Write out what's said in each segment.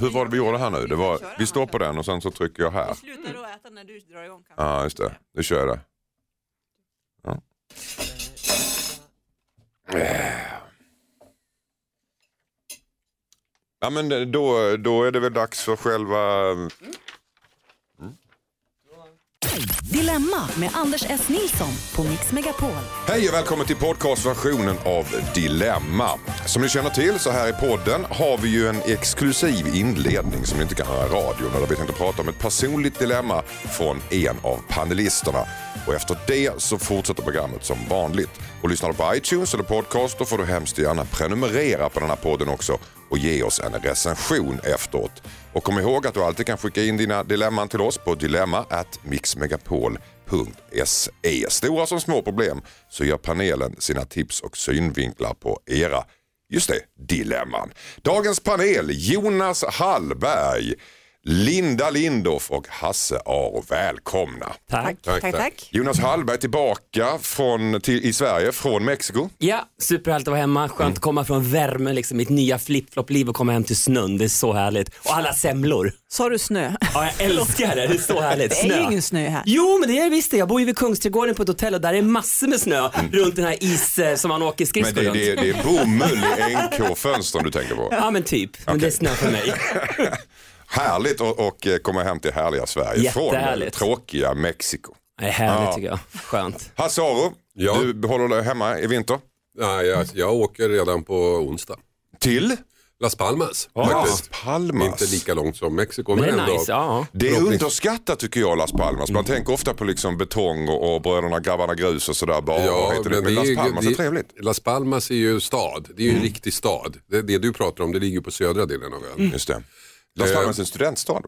Hur var det vi gjorde här nu? Det var, vi står på den och sen så trycker jag här. Slutar då äta när du drar igång. Ja, just det. Nu kör jag det. Ja. Ja men då, då är det väl dags för själva... Dilemma med Anders S. Nilsson på Mix Megapol. Hej och välkommen till podcastversionen av Dilemma. Som ni känner till så här i podden har vi ju en exklusiv inledning som ni inte kan höra i radion. Där vi tänkte prata om ett personligt dilemma från en av panelisterna. Och efter det så fortsätter programmet som vanligt. Och lyssnar du på iTunes eller podcast då får du hemskt gärna prenumerera på den här podden också och ge oss en recension efteråt. Och kom ihåg att du alltid kan skicka in dina dilemman till oss på dilemma@mixmegapol.se. Stora som små problem så gör panelen sina tips och synvinklar på era, just det, dilemman. Dagens panel Jonas Hallberg, Linda Lindorff och Hasse Aro. Välkomna. Tack. Tack, tack. Jonas Hallberg tillbaka från, till, i Sverige från Mexiko. Ja, superhärligt att vara hemma. Skönt att komma från värmen, liksom, mitt nya flip-flop-liv och komma hem till snön. Det är så härligt. Och alla semlor. Sa du snö? Ja, jag älskar det. Det är så härligt. Det är Snö. ju ingen snö här. Jo, men det är visst det. Jag bor ju vid Kungsträdgården på ett hotell och där är massor med snö runt den här is eh, som man åker skridskor det, runt. det, det är bomull i NK-fönstren du tänker på. Ja, men typ. Men det är snö för mig. Härligt att och eh, komma hem till härliga Sverige från tråkiga Mexiko. Det är härligt Ja. tycker jag. Skönt. Hasse Aro, Ja. du behåller dig hemma i vinter. Nej, jag, jag åker redan på onsdag. Till? Las Palmas Las faktiskt. Palmas. Inte lika långt som Mexiko Men men, det är ändå. nice. Ja. Det är underskattat tycker jag Las Palmas. Man tänker ofta på liksom betong och, och bröderna grabbarna grus och sådär bara. Ja, heter det. Men det är Las ju- Palmas är det- trevligt. Las Palmas är ju stad. Det är ju en riktig stad. Det, det du pratar om det ligger på södra delen av ön. Just det. Las Eh, Palmas är en studentstad.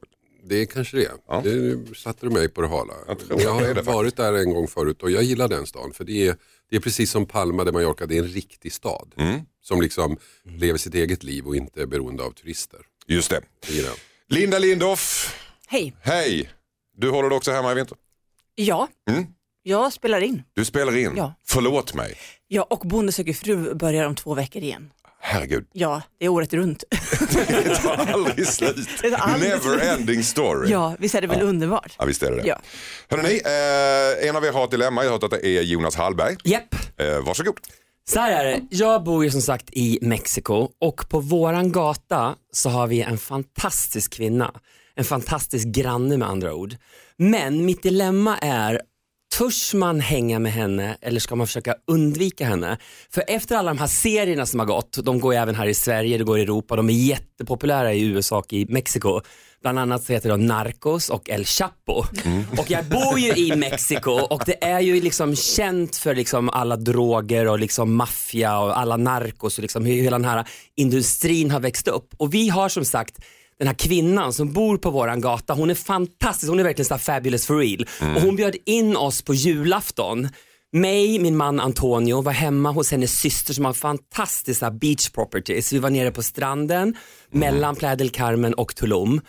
Det är kanske det. Ja. Det satte du mig på det hala. Jag Jag, har det faktiskt. varit där en gång förut och jag gillar den stan. För det är, det är precis som Palma de Mallorca, det är en riktig stad. Mm. Som liksom lever sitt eget liv och inte är beroende av turister. Just det. Det. Linda Lindorff, Hej. hej. Du håller dig också hemma i vinter? Ja, Mm. jag spelar in. Du spelar in. Ja. Förlåt mig. Ja, och Bonde söker fru börjar om två veckor igen. Herregud, Ja, det är året runt. det tar aldrig slut. Det tar aldrig Never slut. ending story. Ja, visst är det väl underbart? Ja, visst är det det. Ja. Hörrni, eh, en av er har ett dilemma. Jag har hört att det är Jonas Hallberg. Japp. Eh, varsågod. Så här är det, jag bor ju som sagt i Mexiko och på våran gata så har vi en fantastisk kvinna. En fantastisk granne med andra ord. Men mitt dilemma är, törs man hänga med henne eller ska man försöka undvika henne? För efter alla de här serierna som har gått, de går ju även här i Sverige, det går i Europa, de är jättepopulära i USA och i Mexiko. Bland annat så heter de Narcos och El Chapo. Och jag bor ju i Mexiko och det är ju liksom känt för liksom alla droger och liksom maffia och alla narcos och liksom hur hela den här industrin har växt upp. Och vi har som sagt den här kvinnan som bor på våran gata, hon är fantastisk, hon är verkligen så fabulous for real. Och hon bjöd in oss på julafton mig, min man Antonio var hemma hos hennes syster som har fantastiska beach properties. Vi var nere på stranden mellan Playa del Carmen och Tulum.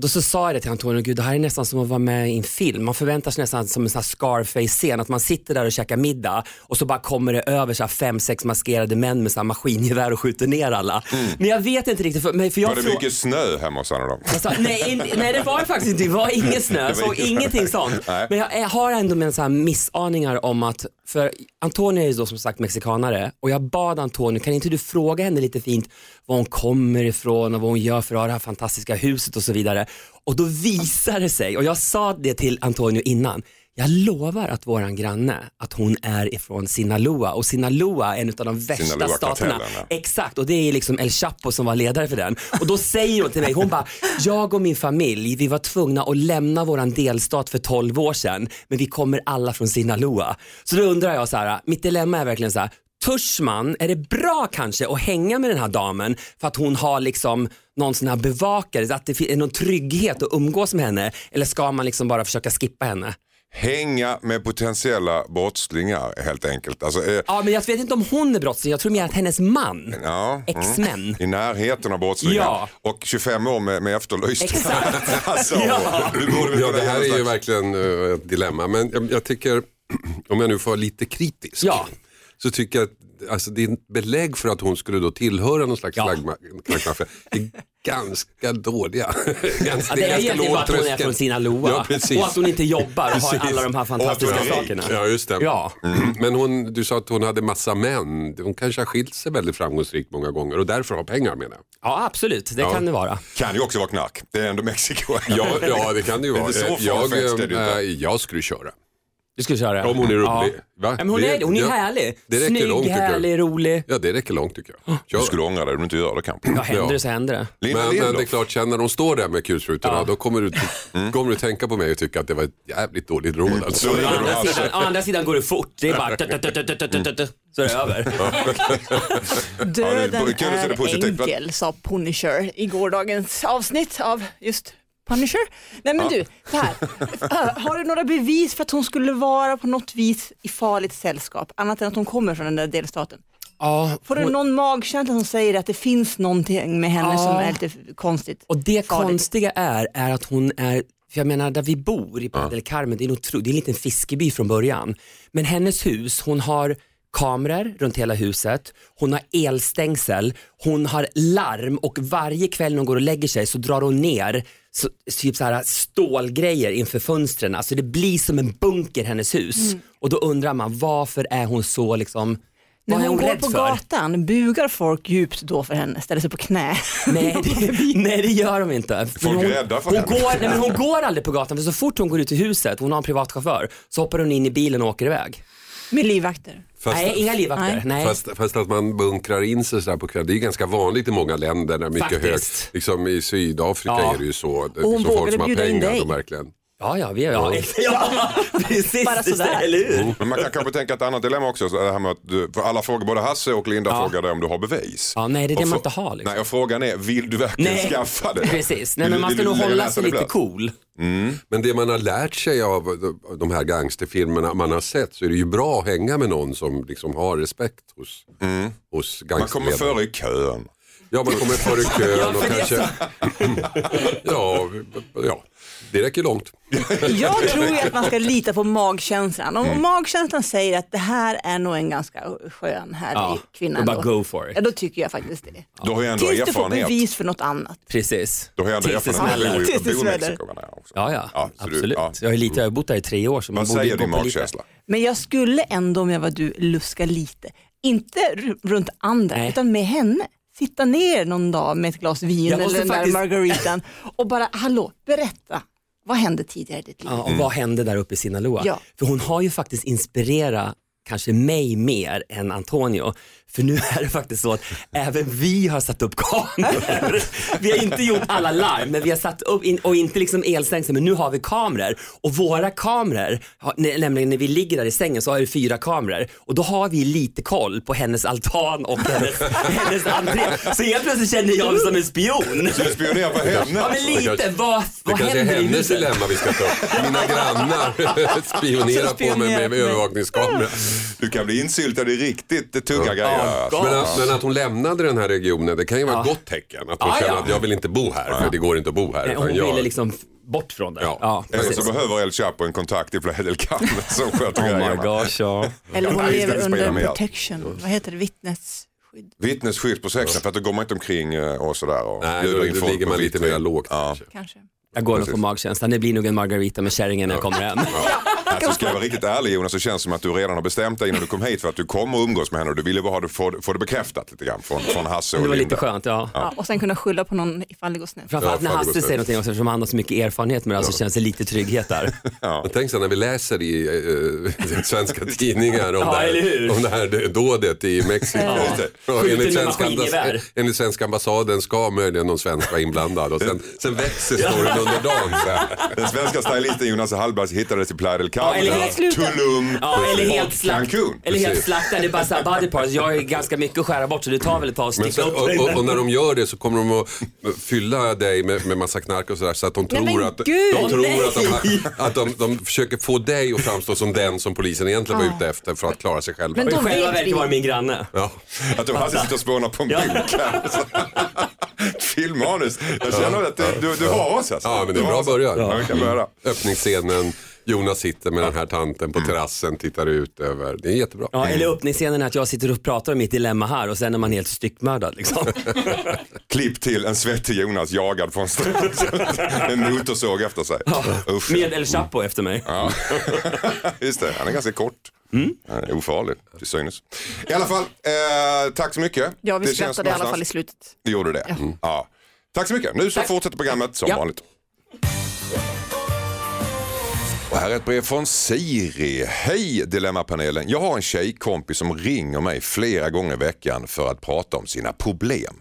Och då så sa jag det till Antonio, gud det här är nästan som att vara med i en film. Man förväntar sig nästan som en Scarface-scen, att man sitter där och käkar middag och så bara kommer det över så fem, sex maskerade män med så här maskingevär och skjuter ner alla. Men jag vet inte riktigt, för, men för jag Var det frå- mycket snö hemma hos då? Alltså, nej, in, nej det var det faktiskt inte, det var ingen snö, var ingen- ingenting sånt. Nej. Men jag, jag har ändå med så här missaningar om att, för Antonio är ju då som sagt mexikanare och jag bad Antonio, kan inte du fråga henne lite fint var hon kommer ifrån och vad hon gör för att ha det här fantastiska huset och så vidare. Och då visar det sig, och jag sa det till Antonio innan, jag lovar att våran granne, att hon är ifrån Sinaloa och Sinaloa är en av de värsta staterna. ja. Exakt, och det är liksom El Chapo som var ledare för den. Och då säger hon till mig, hon bara, jag och min familj, vi var tvungna att lämna våran delstat för 12 år sedan, men vi kommer alla från Sinaloa. Så då undrar jag så här, mitt dilemma är verkligen så här, Törs man, är det bra kanske att hänga med den här damen för att hon har liksom någon sån här bevakare, att det är någon trygghet att umgås med henne eller ska man liksom bara försöka skippa henne? Hänga med potentiella brottslingar helt enkelt. Alltså, eh, Ja men jag vet inte om hon är brottsling, jag tror mer att hennes man, ja, ex-män. I närheten av brottslingar. Ja. Och 25 år med, med efterlyst. Exakt. alltså, Ja. Ja, det här är ju verkligen eh, ett dilemma. Men jag, jag tycker, om jag nu får vara lite kritisk, Ja. Så tycker jag att alltså, det är ett belägg för att hon skulle då tillhöra någon slags Ja. flaggmaffia. Det är ganska dåliga. ganska, Ja, det är ganska egentligen bara att hon är från Sinaloa Ja, precis. och att hon inte jobbar och har alla de här fantastiska hon är sakerna. Ja, just det. Ja. Mm. Men hon, du sa att hon hade massa män. Hon kanske har skilt sig väldigt framgångsrikt många gånger och därför har pengar menar jag. ja, absolut. Det kan det vara. Kan ju också vara knark. Det är ändå Mexiko. Ja, ja det kan det ju vara. Inte så jag, är det inte. äh, jag skulle köra. Du skulle köra? Om hon är rolig. Ja. Va? Ja, men hon är, hon är ja, härlig. det räcker Snygg, långt, tycker jag. härlig, rolig. Ja, det räcker långt tycker jag. Du Kör. skulle ångra dig om du inte gör det kanske. Ja, händer det så händer det. Linda Men, men det är Lindorff. klart, sen när de står där med kulsprutorna då kommer du, kommer du tänka på mig och tycka att det var ett jävligt dåligt råd. Alltså. Så är Å andra, sidan, å andra sidan går det fort. Det är bara tut, tut, tut, tut, tut, tut, tut, så är det över. Döden Ja, det- kul att se det är positivt. enkel, sa Punisher i gårdagens avsnitt av just Punisher. Nej men du, så här. Har du några bevis för att hon skulle vara på något vis i farligt sällskap, annat än att hon kommer från den där delstaten? Ja, Får du hon- någon magkänsla som säger att det finns någonting med henne Ja. som är lite konstigt? Och det Farligt. konstiga är, är att hon är, för jag menar där vi bor i Playa del Carmen, det är, en otro, det är en liten fiskeby från början. Men hennes hus, hon har kameror runt hela huset, hon har elstängsel, hon har larm och varje kväll när hon går och lägger sig så drar hon ner så, typ så här stålgrejer inför fönstren. Alltså det blir som en bunker hennes hus. Och då undrar man varför är hon så liksom, När hon, hon går på för? gatan, bugar folk djupt då för henne, ställer sig på knä? Nej det, nej det gör de inte. För Folk är hon, rädda för hon, henne. går, nej, men hon går aldrig på gatan för så fort hon går ut i huset, hon har en privatchaufför, så hoppar hon in i bilen och åker iväg. Med livvakter. Fast, nej, inga livvakter. Nej. Fast, fast att man bunkrar in sig sådär på kvällen, det är ganska vanligt i många länder. Där mycket hög, Faktiskt. liksom I Sydafrika Ja. är det ju så. Det, Och hon så folk vågade som har bjuda in pengar, dig. de verkligen. Ja, ja, vi är, ja, ja, precis, Bara sådär. eller hur? Men man kan kanske tänka ett annat dilemma också. så Det här med att du, för alla frågar, både Hasse och Linda frågar dig om du har bevis. Ja, nej, det är det Och man inte har, liksom. Nej, och frågan är, vill du verkligen Nej, skaffa det? precis. Nej, men man ska nog hålla sig i lite cool. Men det man har lärt sig av de- här gangsterfilmerna man har sett så är det ju bra att hänga med någon som liksom har respekt hos, hos Man kommer före i kön. Ja, man kommer före kön Ja, och kanske... ja, ja, det räcker långt. Jag tror ju att man ska lita på magkänslan. Om magkänslan säger att det här är nog en ganska skön, härlig Ja, kvinna. då bara go for Ja, it. då tycker jag faktiskt det. Då har jag ändå Tills du får bevis för något annat. Precis. Då har jag ändå Tills erfarenhet smäller. Tills det också. Ja, ja, Ja, så du- absolut. ja. Jag, har ju lite, jag har bott där i tre år. Så man Vad säger din magkänsla? Men jag skulle ändå om jag var du luska lite. Inte runt andra Nej. utan med henne. Sitta ner någon dag med ett glas vin eller den faktiskt- där margaritan och bara, hallå, berätta. Vad hände tidigare i ditt liv? Ja, och vad hände där uppe i Sinaloa? Ja. För hon har ju faktiskt inspirerat kanske mig mer än Antonio. För nu är det faktiskt så att även vi har satt upp kameror. Vi har inte gjort alla larm men vi har satt upp, in, och inte liksom elstängsel men nu har vi kameror. Och våra kameror, nämligen när vi ligger där i sängen så har vi fyra kameror och då har vi lite koll på hennes altan och hennes, hennes entré. Så helt plötsligt känner jag mig som en spion. Så du spionerar på henne? Ja men lite, vad, Det vad kanske är händer i hennes dilemma vi ska ta upp. Mina grannar spionerar på mig med, med övervakningskamera. Du kan bli insyltad i riktigt tunga grejer. Alltså. Men att, men att hon lämnade den här regionen, det kan ju vara ett gott tecken. Att hon Ja, känner ja. att jag vill inte bo här, för det går inte att bo här. Nej, hon jag, ville liksom bort från det. Ja. Ja, Eller så behöver El Chapo en kontakt i del Carmen som sköter Oh my grejerna. gosh, ja. Eller hon lever under protection. Vad heter det? Vittnesskydd Vittnesskydd på sexen för att då går man inte omkring eh, och sådär och Nej, då, då ligger man lite mer lågt. Ja. kanske. Jag går nog på magkänslan. Det blir nog en margarita med kärringen när jag kommer hem. Alltså, ska jag vara riktigt ärlig Jonas så känns det som att du redan har bestämt dig innan du kom hit för att du kommer att umgås med henne och du ville bara ha det, få, få det bekräftat lite grann från, från Hasse och Det var Linda. lite skönt, ja. Ja, och sen kunna skylla på någon ifall det går snett. Framförallt Ja, när Hasse säger någonting också eftersom han har så mycket erfarenhet med det här så känns det lite trygghet där. Men tänk så när vi läser i eh, svenska tidningar om, Ja, det här, om det här dådet i Mexiko. Med enligt, svenska enligt svenska ambassaden ska möjligen någon svensk vara inblandad och sen, sen växer storyn under dagen. Så här. Den svenska stylisten Jonas Hallberg hittades i Playa del Ja, eller Carmen, helt sluta. Tulum Ja, eller helt slakt. Cancun. Eller helt slaktad, det är bara så här body parts. Jag ju ganska mycket att skära bort så det tar väl ett tag att sticka upp och, och, och när de gör det så kommer de att fylla dig med, med massa knark och sådär så att de tror, att, de, gud! tror Nej. att, de, att de, de försöker få dig att framstå som den som polisen egentligen var ute efter för att klara sig själva. Men de själva vet verket vi. var det min granne. Ja. Att du Hasse sitter och spånar på en Ja. Filmmanus. Jag känner att du, du, du har oss alltså. Ja, men det är en bra början. Ja, vi kan börja. Öppningsscenen, Jonas sitter med den här tanten på terrassen, tittar ut över. Det är jättebra. Ja, eller öppningsscenen är att jag sitter och pratar om mitt dilemma här och sen är man helt styckmördad. Liksom. Klipp till en svettig Jonas jagad från stranden. en motorsåg efter sig. Usch. Med El Chapo efter mig. Ja. Just det, han är ganska kort. Mm. Han är ofarlig till synes. I alla fall, eh, tack så mycket. Ja, vi Det känns skrattade i alla fall i slutet. Det gjorde det. Mm. Ja. Tack så mycket. Nu så fortsätter programmet som Ja. vanligt. Och här är ett brev från Siri. Hej Dilemmapanelen. Jag har en tjejkompis som ringer mig flera gånger i veckan för att prata om sina problem.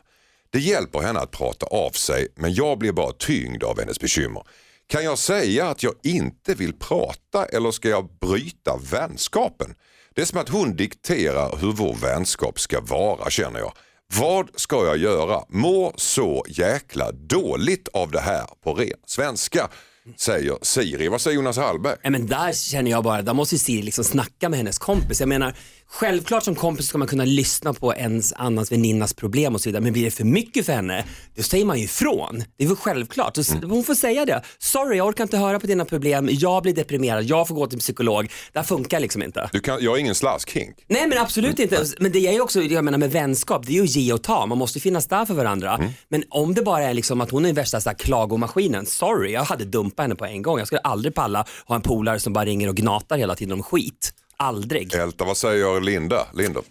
Det hjälper henne att prata av sig men jag blir bara tyngd av hennes bekymmer. Kan jag säga att jag inte vill prata eller ska jag bryta vänskapen? Det är som att hon dikterar hur vår vänskap ska vara känner jag. Vad ska jag göra? Mår så jäkla dåligt av det här på ren svenska, säger Siri. Vad säger Jonas Hallberg? Men där känner jag bara, där måste ju Siri liksom snacka med hennes kompis. Jag menar, självklart som kompis ska man kunna lyssna på ens annans väninnas problem och så vidare. Men blir det för mycket för henne, då säger man ju ifrån. Det är väl självklart. Så Hon får säga det. Sorry, jag orkar inte höra på dina problem. Jag blir deprimerad. Jag får gå till psykolog. Det här funkar liksom inte. Du kan, jag är ingen slaskhink. Nej men absolut inte. Men det är ju också, jag menar med vänskap, det är ju ge och ta. Man måste finnas där för varandra. Men om det bara är liksom att hon är värsta så här, klagomaskinen, sorry, jag hade dumpat henne på en gång. Jag skulle aldrig palla ha en polare som bara ringer och gnatar hela tiden om skit. Aldrig. Älta, vad säger Linda? Linda?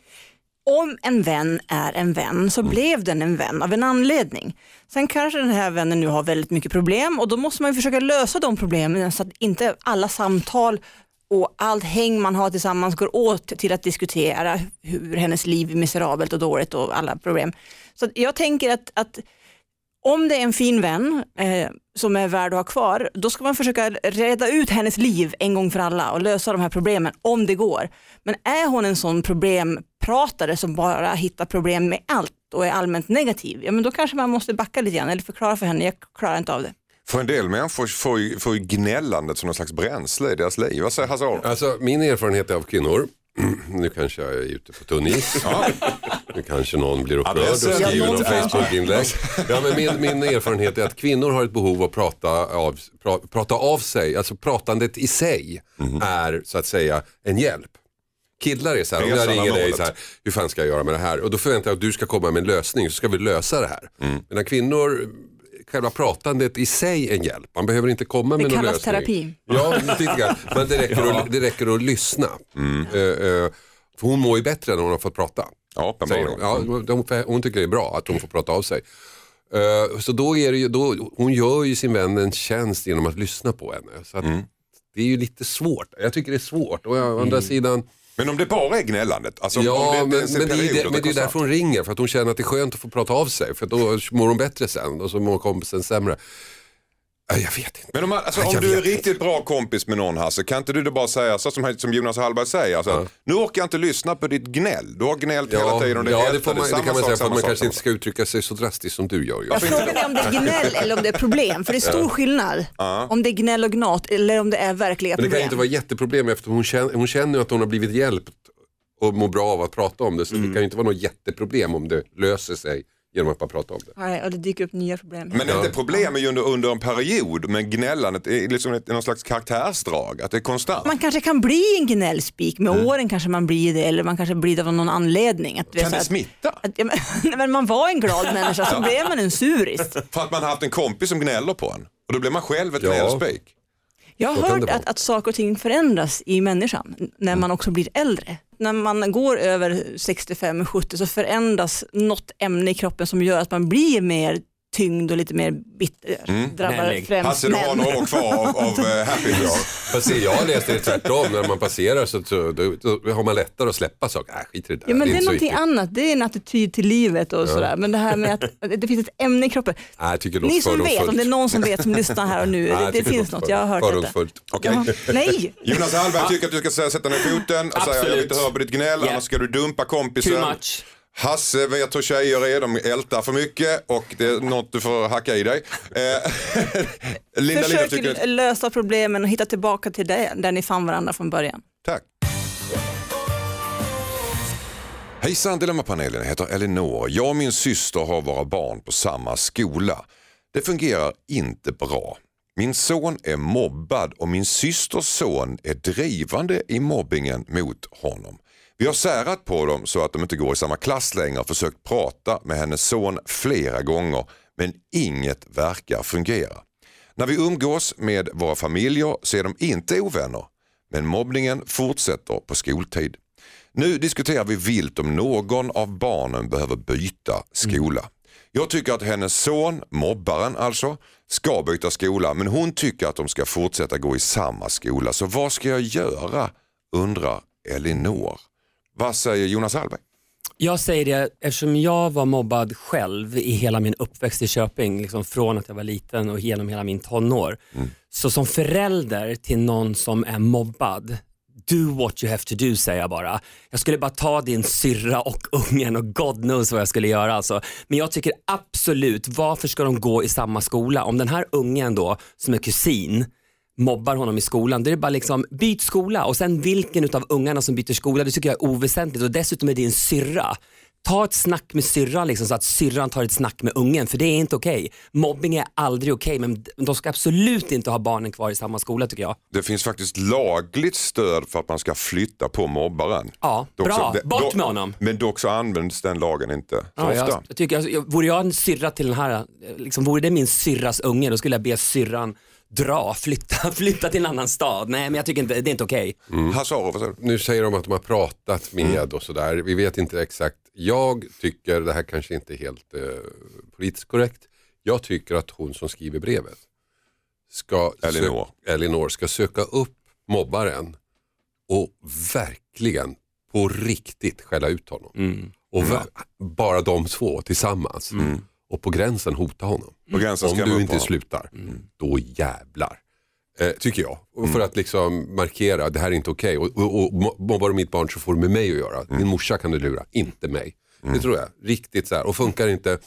Om en vän är en vän så blev den en vän av en anledning. Sen kanske den här vännen nu har väldigt mycket problem och då måste man ju försöka lösa de problemen så att inte alla samtal och allt häng man har tillsammans går åt till att diskutera hur hennes liv är miserabelt och dåligt och alla problem. Så jag tänker att, att om det är en fin vän eh, som är värd att ha kvar, då ska man försöka reda ut hennes liv en gång för alla och lösa de här problemen om det går. Men är hon en sån problempratare som bara hittar problem med allt och är allmänt negativ, ja men då kanske man måste backa lite grann eller förklara för henne, jag klarar inte av det. För en del människor får ju, får ju gnällandet som någon slags bränsle i deras liv. Vad säger Hasse? Alltså min erfarenhet av kvinnor, nu kanske jag är ute på tunn is. Nu kanske någon blir upprörd och skriver Ja, någon kanske. Facebook-inlägg. Ja, men min, min erfarenhet är att kvinnor har ett behov av att prata av, pra, prata av sig. Alltså pratandet i sig är så att säga en hjälp. Killar är så här, om jag ringer dig så här, hur fan ska jag göra med det här? Och då förväntar jag att du ska komma med en lösning så ska vi lösa det här. Medan kvinnor, själva pratandet i sig en hjälp. Man behöver inte komma Det med någon kallas lösning. terapi. Ja, lite grann. Men det räcker, att, det räcker att lyssna. Eh, eh, för hon mår ju bättre när hon har fått prata. Ja, uppenbarligen. hon. Ja, hon, hon tycker det är bra att hon får prata av sig. Eh, så då är det ju, då, hon gör ju sin vän en tjänst genom att lyssna på henne. Så att Det är ju lite svårt. Jag tycker det är svårt. Och å andra sidan, Men om det bara är gnällandet? Alltså, ja men, det, men, det, är det, men det är därför hon ringer. För att hon känner att det är skönt att få prata av sig. För då mår hon bättre sen och så mår kompisen sämre. Jag vet inte. Men om, alltså, om du är riktigt bra kompis med någon Hasse, kan inte du då bara säga så som, som Jonas Hallberg säger, alltså, nu orkar jag inte lyssna på ditt gnäll. Du har gnällt hela tiden och det, ja, det, får man, det samma kan man säga för att man kanske inte ska uttrycka sig så drastiskt som du gör. Jag frågar mig om det är gnäll eller om det är problem, för det är stor skillnad. Om det är gnäll och gnat eller om det är verkliga Men det kan problem. ju inte vara jätteproblem eftersom hon känner, hon känner ju att hon har blivit hjälpt och mår bra av att prata om det. Så det kan ju inte vara något jätteproblem om det löser sig genom att bara prata om det. Nej, och det dyker upp nya problem. Men inte problem är ju under, under en period, men gnällandet är liksom ett, någon slags karaktärsdrag, att det är konstant. Man kanske kan bli en gnällspik, med åren kanske man blir det eller man kanske blir det av någon anledning. Att, vet kan så det att- smitta? Att, ja, men, men man var en glad människa, så blev man en suris. För att man har haft en kompis som gnäller på en. Och då blir man själv ett Ja. gnällspik. Jag har hört att, att saker och ting förändras i människan när man också blir äldre. När man går över 65-70 så förändras något ämne i kroppen som gör att man blir mer tyngd och lite mer bitter. Drabbar Gnällig. främst Hasse, du har män. år kvar av, av eh, happiness. Fast se, jag har läst det tvärtom, när man passerar så, så då, då har man lättare att släppa saker. Äh, skit i det där. Ja, men det är inte så någonting viktigt. annat, det är en attityd till livet och sådär. Men det här med att det finns ett ämne i kroppen. Nej, jag tycker det låter Ni som vet, om det är någon som vet som lyssnar här och nu, jag det, det finns något, jag har hört detta. Okej. Jaha. Nej, Jonas Hallberg tycker att du ska säga- sätta ner foten och säga jag vill inte höra på ditt gnäll, Yeah. annars ska du dumpa kompisen. Too much. Hasse vet hur tjejer är, de ältar för mycket och det är något du får hacka i dig. Eh, Linda Linda försök tycker... lösa problemen och hitta tillbaka till det, där ni fann varandra från början. Tack. Hejsan Dilemmapanelen, jag heter Elinor. Jag och min syster har våra barn på samma skola. Det fungerar inte bra. Min son är mobbad och min systers son är drivande i mobbingen mot honom. Vi har särat på dem så att de inte går i samma klass längre och försökt prata med hennes son flera gånger men inget verkar fungera. När vi umgås med våra familjer så är de inte ovänner men mobbningen fortsätter på skoltid. Nu diskuterar vi vilt om någon av barnen behöver byta skola. Jag tycker att hennes son, mobbaren alltså, ska byta skola men hon tycker att de ska fortsätta gå i samma skola. Så vad ska jag göra? undrar Elinor. Vad säger Jonas Hallberg? Jag säger det eftersom jag var mobbad själv i hela min uppväxt i Köping, liksom från att jag var liten och genom hela min tonår. Så som förälder till någon som är mobbad, do what you have to do säger jag bara. Jag skulle bara ta din syrra och ungen och God knows vad jag skulle göra alltså. Men jag tycker absolut, varför ska de gå i samma skola? Om den här ungen då, som är kusin, mobbar honom i skolan, då är det bara liksom byt skola och sen vilken utav ungarna som byter skola, det tycker jag är oväsentligt och dessutom är din syrra. Ta ett snack med syrran liksom, så att syrran tar ett snack med ungen för det är inte okej. Mobbing är aldrig okej men de ska absolut inte ha barnen kvar i samma skola tycker jag. Det finns faktiskt lagligt stöd för att man ska flytta på mobbaren. Ja, Dock bra. så- Bort dock- med honom. Men dock så används den lagen inte så Ja, ofta. jag, jag tycker, jag, vore jag en syrra till den här, liksom, vore det min syrras unge då skulle jag be syrran dra, flytta, flytta till en annan stad. Nej men jag tycker inte, det är inte okej. Säger du? Nu säger de att de har pratat med och sådär. Vi vet inte exakt. Jag tycker, det här kanske inte är helt eh, politiskt korrekt. Jag tycker att hon som skriver brevet ska, Elinor. Sö- Elinor ska söka upp mobbaren och verkligen på riktigt skälla ut honom. Mm. Och ver- bara de två tillsammans. Och på gränsen hota honom. På gränsen Om du inte honom. slutar, då jävlar. Eh, tycker jag. Och för att liksom markera, det här är inte okej. Och, och, och mo- mobbar du mitt barn så får du med mig att göra. Din morsa kan du lura, inte mig. Det tror jag. Riktigt så här. Och funkar inte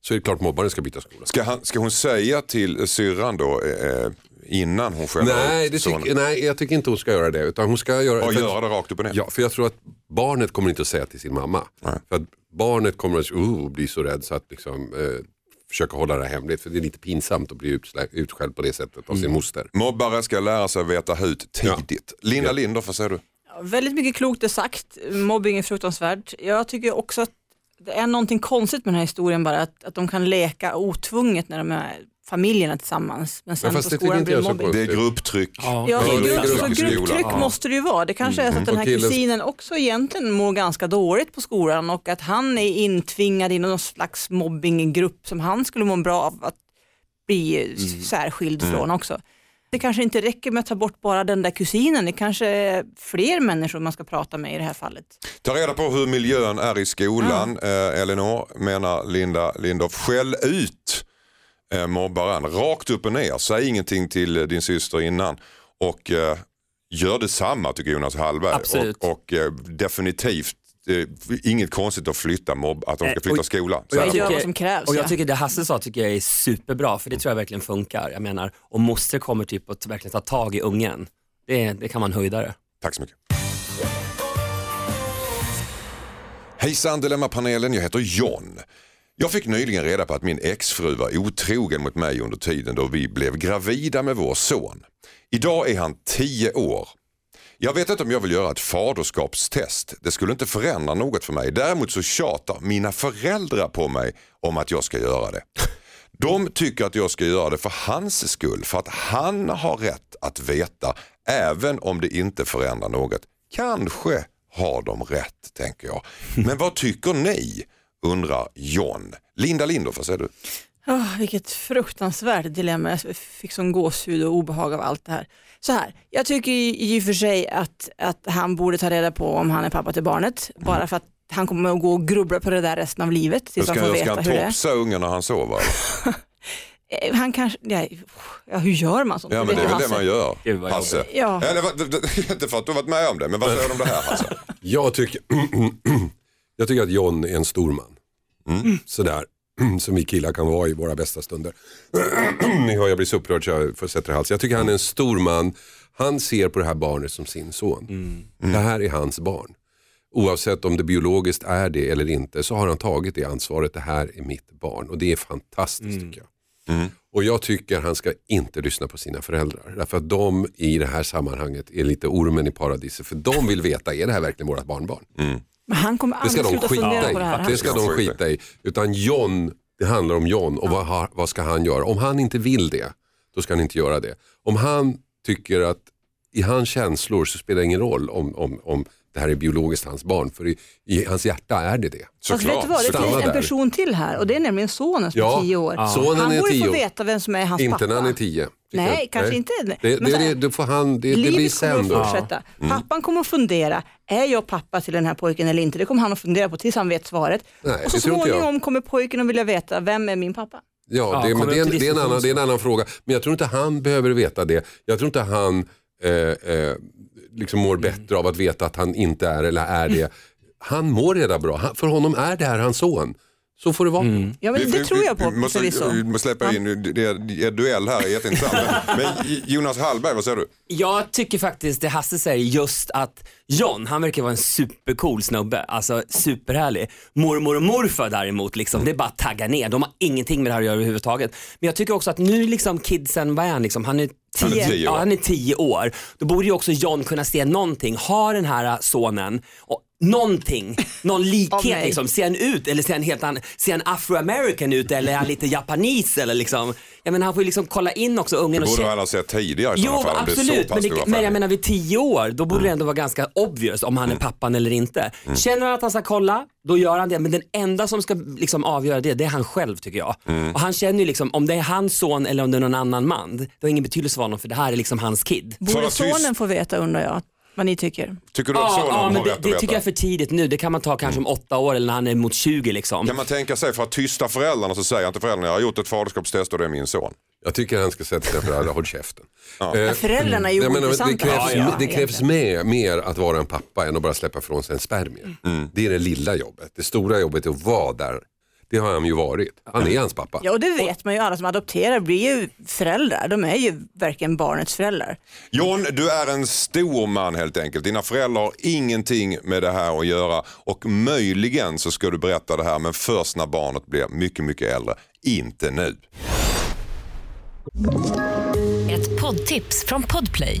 så är det klart mobbaren ska byta skola. Ska, han, ska hon säga till syrran då eh, innan hon själv Nej, det tyck, nej, jag tycker inte hon ska göra det. Utan hon ska göra, Och för- göra det rakt upp och ner? Ja, för jag tror att barnet kommer inte att säga till sin mamma. För att barnet kommer att uh, bli så rädd så att liksom, eh, försöka hålla det här hemligt. För det är lite pinsamt att bli utskälld på det sättet av sin moster. Mobbare ska lära sig veta hut tidigt. Linda Lindorff, vad säger du? Ja, Väldigt mycket klokt är sagt. Mobbing är fruktansvärt. Jag tycker också att det är någonting konstigt med den här historien bara, att, att de kan leka otvunget när de är familjerna tillsammans. Men sen Ja, fast på skolan inte blir det mobbing. Det är grupptryck. Ja. Ja, är grupp, så grupptryck Ja. måste det ju vara. Det kanske är så att den här kusinen också egentligen mår ganska dåligt på skolan och att han är intvingad i någon slags mobbinggrupp som han skulle må bra av att bli Mm. särskild från också. Det kanske inte räcker med att ta bort bara den där kusinen, det kanske är fler människor man ska prata med i det här fallet. Ta reda på hur miljön är i skolan, eh, Elinor, menar Linda Lindorff. Skäll ut eh, mobbaren, rakt upp och ner. Säg ingenting till eh, din syster innan. Och eh, gör detsamma tycker Jonas Hallberg. Absolut. Och, och eh, definitivt, eh, inget konstigt att flytta mobb, att de ska Eh, flytta och- skola. Och jag Så- gör vad som krävs, Och ja. jag tycker det Hasse sa tycker jag är superbra för det tror jag verkligen funkar. Jag menar om moster kommer typ att verkligen ta tag i ungen, det, det kan man höjda det. Tack så mycket. Hejsan Dilemmapanelen, jag heter John. Jag fick nyligen reda på att min exfru var otrogen mot mig under tiden då vi blev gravida med vår son. Idag är han 10 år. Jag vet inte om jag vill göra ett faderskapstest. Det skulle inte förändra något för mig. Däremot så tjatar mina föräldrar på mig om att jag ska göra det. De tycker att jag ska göra det för hans skull, för att han har rätt att veta även om det inte förändrar något. Kanske har de rätt, tänker jag. Men vad tycker ni? Undrar John. Linda Lindorff, vad säger du? Oh, vilket fruktansvärt dilemma. Jag fick sån gåshud och obehag av allt det här. Så här, jag tycker i och för sig att, att han borde ta reda på om han är pappa till barnet. Bara för att han kommer att gå och grubbla på det där resten av livet tills han Ska, får ska veta han hur det är. topsa ungen när han sover? Eh, Han kanske, ja, ja, hur gör man sånt? Ja men det är väl det man gör. Hasse. Ja. Eller, inte för att du har varit med om det, men vad säger du om det här Hasse? Jag tycker, jag tycker att John är en stor man. Sådär, som vi killar kan vara i våra bästa stunder. Ni hör jag blir så upprörd så jag får sätta i halsen. Jag tycker han är en stor man. Han ser på det här barnet som sin son. Det här är hans barn. oavsett om det biologiskt är det eller inte, så har han tagit det ansvaret. Det här är mitt barn och det är fantastiskt tycker jag. Och jag tycker han ska inte lyssna på sina föräldrar. Därför att de i det här sammanhanget är lite ormen i paradiset. För de vill veta, är det här verkligen vårt barnbarn? Men han kommer Det ska aldrig de sluta fundera skita på det här. i. Det ska de skita i. Utan John, det handlar om John och vad, ha- vad ska han göra? Om han inte vill det, då ska han inte göra det. Om han tycker att i hans känslor så spelar det ingen roll om, om, om det här är biologiskt hans barn. För i, i hans hjärta är det det. Fast vet du vad, det finns en person till här och det är nämligen sonen som Ja, är tio år. sonen han borde få veta vem som är hans Inte pappa. när han är tio. Nej, jag. kanske inte. Det, Men det, det, det, får han, det, det blir Livet sen kommer då. att fortsätta. Mm. Pappan kommer att fundera, är jag pappa till den här pojken eller inte? Det kommer han att fundera på tills han vet svaret. Nej, och så inte småningom kommer pojken att vilja veta, vem är min pappa? Ja, Ja, det, men kommer det, är en, det, är en annan, det är en annan fråga. Men jag tror inte han behöver veta det. Jag tror inte han eh, eh, liksom mår bättre av att veta att han inte är eller är det. Han mår redan bra. Han, för honom är det här hans son. Så får det vara. Ja, men det tror jag på Vi måste, förvisso. vi måste släppa in, det är, det är duell här, jätteintressant. Men, men Jonas Hallberg, vad säger du? Jag tycker faktiskt det Hasse säger just att John, han verkar vara en supercool snubbe, alltså superhärlig. Mormor och morfar däremot, liksom, det är bara att tagga ner, de har ingenting med det här att göra överhuvudtaget. Men jag tycker också att nu liksom kidsen, vad är han liksom, han är Han är tio, tio år. ja, han är tio år. Då borde ju också John kunna se någonting, har den här sonen och någonting, någon likhet liksom. Ser han ut eller ser han helt annan, ser han afroamerican ut eller är han lite japanis eller liksom. Jag menar han får ju liksom kolla in också ungen Det och borde känna- han ha sett tidigare i Jo fall. det absolut, men, det, men jag menar vid tio år, då borde det ändå vara ganska obvious om han är pappan eller inte. Känner han att han ska kolla, då gör han det. Men den enda som ska liksom avgöra det, det är han själv tycker jag. Och han känner ju liksom, om det är hans son eller om det är någon annan man, det har ingen betydelse för honom för det här är liksom hans kid. Borde sonen få veta undrar jag, vad ni tycker? Tycker du att Ja, sonen ja har men det, rätt att det veta? tycker jag är för tidigt nu. Det kan man ta kanske om åtta år eller när han är mot 20 liksom. Kan man tänka sig för att tysta föräldrarna så säger inte föräldrarna jag har gjort ett faderskapstest och det är min son. Jag tycker han ska sätta sig för alla håll käften. Eh, Föräldrarna är ju menar, det krävs, Ja, ja. det krävs med, mer att vara en pappa än att bara släppa från sig en spermie. Mm. Det är det lilla jobbet. Det stora jobbet är att vara där. Det har han ju varit. Han är hans pappa. Ja och det vet man ju, alla som adopterar blir ju föräldrar. De är ju verkligen barnets föräldrar. John, du är en stor man helt enkelt. Dina föräldrar har ingenting med det här att göra och möjligen så ska du berätta det här men först när barnet blir mycket, mycket äldre. Inte nu. Ett poddtips från Podplay.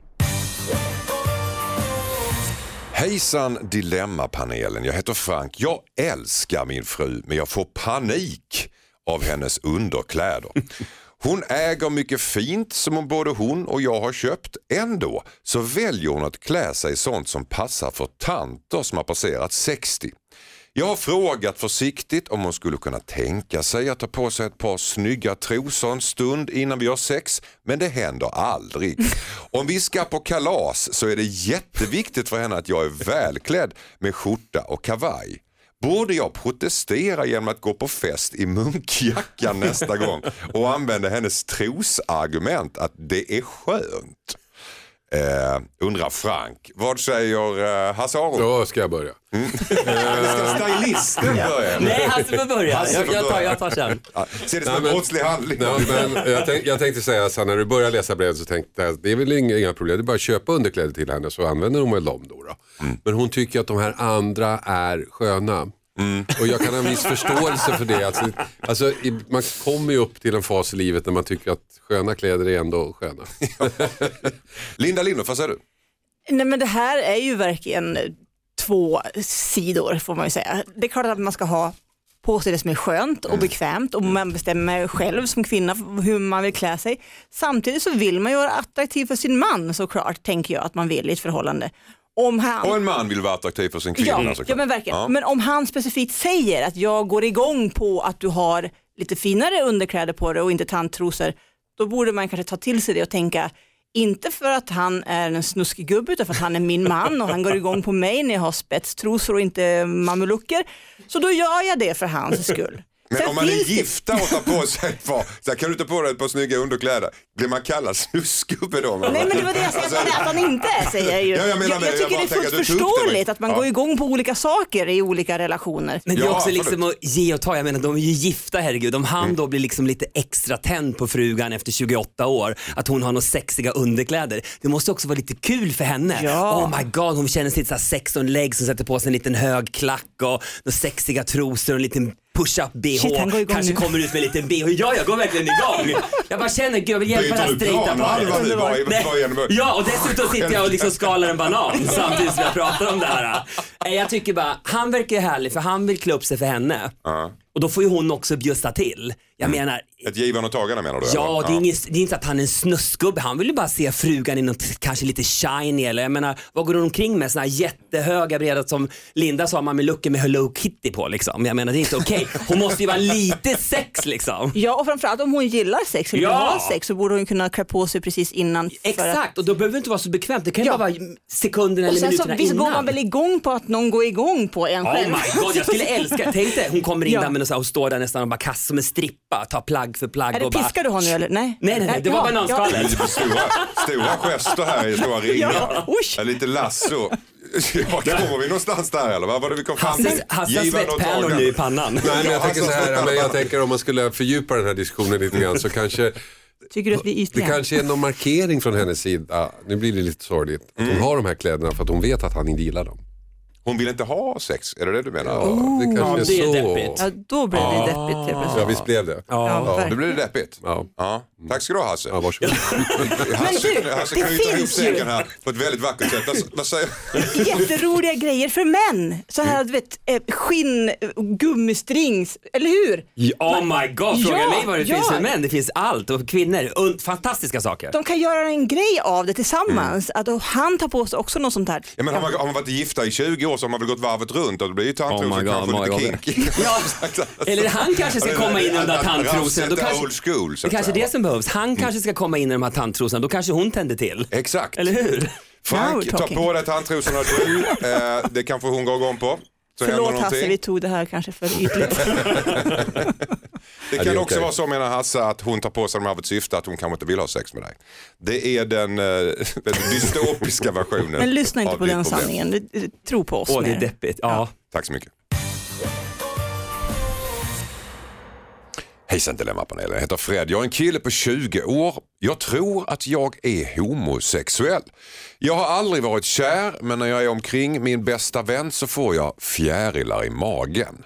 Hejsan Dilemmapanelen, jag heter Frank. Jag älskar min fru men jag får panik av hennes underkläder. Hon äger mycket fint som både hon och jag har köpt. Ändå så väljer hon att klä sig i sånt som passar för tanter som har passerat 60. Jag har frågat försiktigt om hon skulle kunna tänka sig att ta på sig ett par snygga trosor en stund innan vi har sex, men det händer aldrig. Om vi ska på kalas så är det jätteviktigt för henne att jag är välklädd med skjorta och kavaj. Borde jag protestera genom att gå på fest i munkjacka nästa gång och använda hennes trosargument att det är skönt? Eh, undrar Frank. Vad säger eh, Hasse Aro? Då ska jag börja. Ska stylisten börja? Nej, Hasse får börja. Hasse Jag, får jag, tar, börja. jag tar sen. Ja, Ser det som Nej, en brottslig handling? Ja, men jag, tänk, jag tänkte säga så här, när du började läsa brevet så tänkte jag det är väl inga, inga problem, det är bara att köpa underkläder till henne så använder hon väl dem då. då. Men hon tycker att de här andra är sköna. Och jag kan ha en viss förståelse för det. Alltså, alltså, i- man kommer ju upp till en fas i livet när man tycker att sköna kläder är ändå sköna. Linda Lindorff, vad säger du? Nej men det här är ju verkligen två sidor får man ju säga. Det är klart att man ska ha på sig det som är skönt och bekvämt och man bestämmer själv som kvinna hur man vill klä sig. Samtidigt så vill man ju vara attraktiv för sin man såklart, tänker jag att man vill i ett förhållande. Om han... Och en man vill vara attraktiv för sin kvinna Ja, såklart. ja men verkligen. Ja. Men om han specifikt säger att jag går igång på att du har lite finare underkläder på dig och inte tandtrosor, då borde man kanske ta till sig det och tänka, Inte för att han är en snuskig gubbe utan för att han är min man och han går igång på mig när jag har spetstrosor och inte mamelucker. Så då gör jag det för hans skull. Men Sen om man är gifta och tar på sig ett par, så här, kan du ta på dig ett par snygga underkläder, blir man kallad snuskgubbe då? Nej men det var det jag sa att han, att han inte är säger jag ju. Ja, jag menar jag, det. jag Jag tycker bara det är fullt det, men- förståeligt att man Ja. går igång på olika saker i olika relationer. Men det är Ja, också absolut. liksom att ge och ta. Jag menar de är ju gifta herregud. Om han då blir liksom lite extra tänd på frugan efter 28 år, att hon har några sexiga underkläder. Det måste också vara lite kul för henne. Ja. Oh my god, hon känner sig lite så här sex on legs som sätter på sig en liten hög klack och några sexiga trosor och en liten push-up bh. Shit, Kanske nu. kommer ut med en liten bh. Ja, jag går verkligen igång. Jag bara känner, gud jag vill hjälpa det här straighta paret. Ja, och dessutom sitter jag och liksom skalar en banan samtidigt som jag pratar om det här. Jag tycker bara, han verkar ju härlig för han vill klä upp sig för henne. Ja. Och då får ju hon också bjussa till. Jag menar, Ett givande och tagande menar du? ja eller? det är, inget, det är inte att han är en snuskgubbe, han vill ju bara se frugan i något kanske lite shiny eller jag menar, vad går hon omkring med? Såna här jättehöga breda som Linda sa, man med luckor med Hello Kitty på liksom. Jag menar det är inte okej. Hon måste ju vara lite sex liksom. Ja och framförallt om hon gillar sex eller vill Ja. ha sex så borde hon kunna klä på sig precis innan. för att- Exakt, och då behöver det inte vara så bekvämt. Det kan ju Ja. bara vara sekunderna Och eller sen så minuterna visst innan. går man väl igång på att någon går igång på en Oh själv. my god, jag skulle älska, tänk dig hon kommer in Ja. där med och, så här, och står där nästan och bara kastar som en strippa, tar plagg för plagg Är det och bara... piskar du nu eller? Nej. Nej nej nej, det var Ja, bananskalet. Är stora, stora gester här i stora ringar. Ja. Ja, lite lasso. Ja, kommer vi någonstans där eller? Vad var det vi kom fram till? Och svettpärlor nu i pannan. Nej, men jag Ja, tänker så här, men jag tänker om man skulle fördjupa den här diskussionen lite grann så kanske Tycker du att vi är det kanske är någon markering från hennes sida, nu blir det lite sorgligt, att Mm. hon har de här kläderna för att hon vet att han inte gillar dem. Hon vill inte ha sex, är det det du menar? Ja, det kanske Ja, det är är så. deppigt. Ja, då blir det deppigt helt Ja, visst blev det. Ja, Ja. Då blir det deppigt. Ja. Ja. Tack ska du ha Hasse. Ja, varsågod. Hasse, du, Hasse det kan ju ta ihop finns ju- säcken här på ett väldigt vackert sätt. Vad, vad säger Jätteroliga grejer för män. Så här, du vet, eh, skinn, gummistrings, eller hur? Oh my god, fråga Ja, mig vad det ja. finns för män. Det finns allt och kvinnor. Und, fantastiska saker. De kan göra en grej av det tillsammans. Att och han tar på sig också något sånt här. Ja, men har, man, har man varit gifta i 20 år så har man väl gått varvet runt och då blir ju tandtrosor Oh God, kanske många lite kinky. Ja, eller han kanske ska komma in i de där tandtrosorna. Då kanske- old school. så Det kanske är det som behövs. Han kanske ska komma in i de här tandtrosorna. Då kanske hon tänder till. Exakt. Eller hur? Frank, ta på dig tandtrosorna du. Eh, det kanske hon går igång på. Så Förlåt Hasse, vi tog det här kanske för ytligt. Det Ja, kan det också okej. vara så menar Hasse att hon tar på sig de här av ett syfte att hon kanske inte vill ha sex med dig. Det är den, eh, den dystopiska versionen. Men lyssna inte på den problem. sanningen. Tro på oss. Åh, det är deppigt. Ja. Tack så mycket. Hejsan Dilemmapanelen, jag heter Fred. Jag är en kille på 20 år. Jag tror att jag är homosexuell. Jag har aldrig varit kär men när jag är omkring min bästa vän så får jag fjärilar i magen.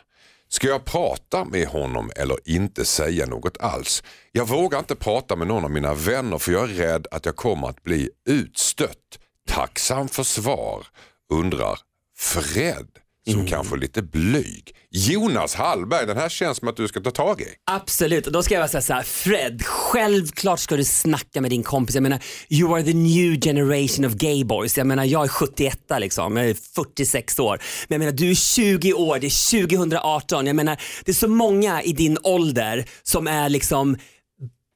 Ska jag prata med honom eller inte säga något alls? Jag vågar inte prata med någon av mina vänner för jag är rädd att jag kommer att bli utstött. Tacksam för svar, undrar Fred som kanske är lite blyg. Jonas Hallberg, den här känns som att du ska ta tag i. Absolut, och då ska jag säga så här, Fred, självklart ska du snacka med din kompis. Jag menar, you are the new generation of gay boys. Jag menar, jag är 71 liksom, jag är 46 år. Men jag menar, du är 20 år, det är 2018. Jag menar, det är så många i din ålder som är liksom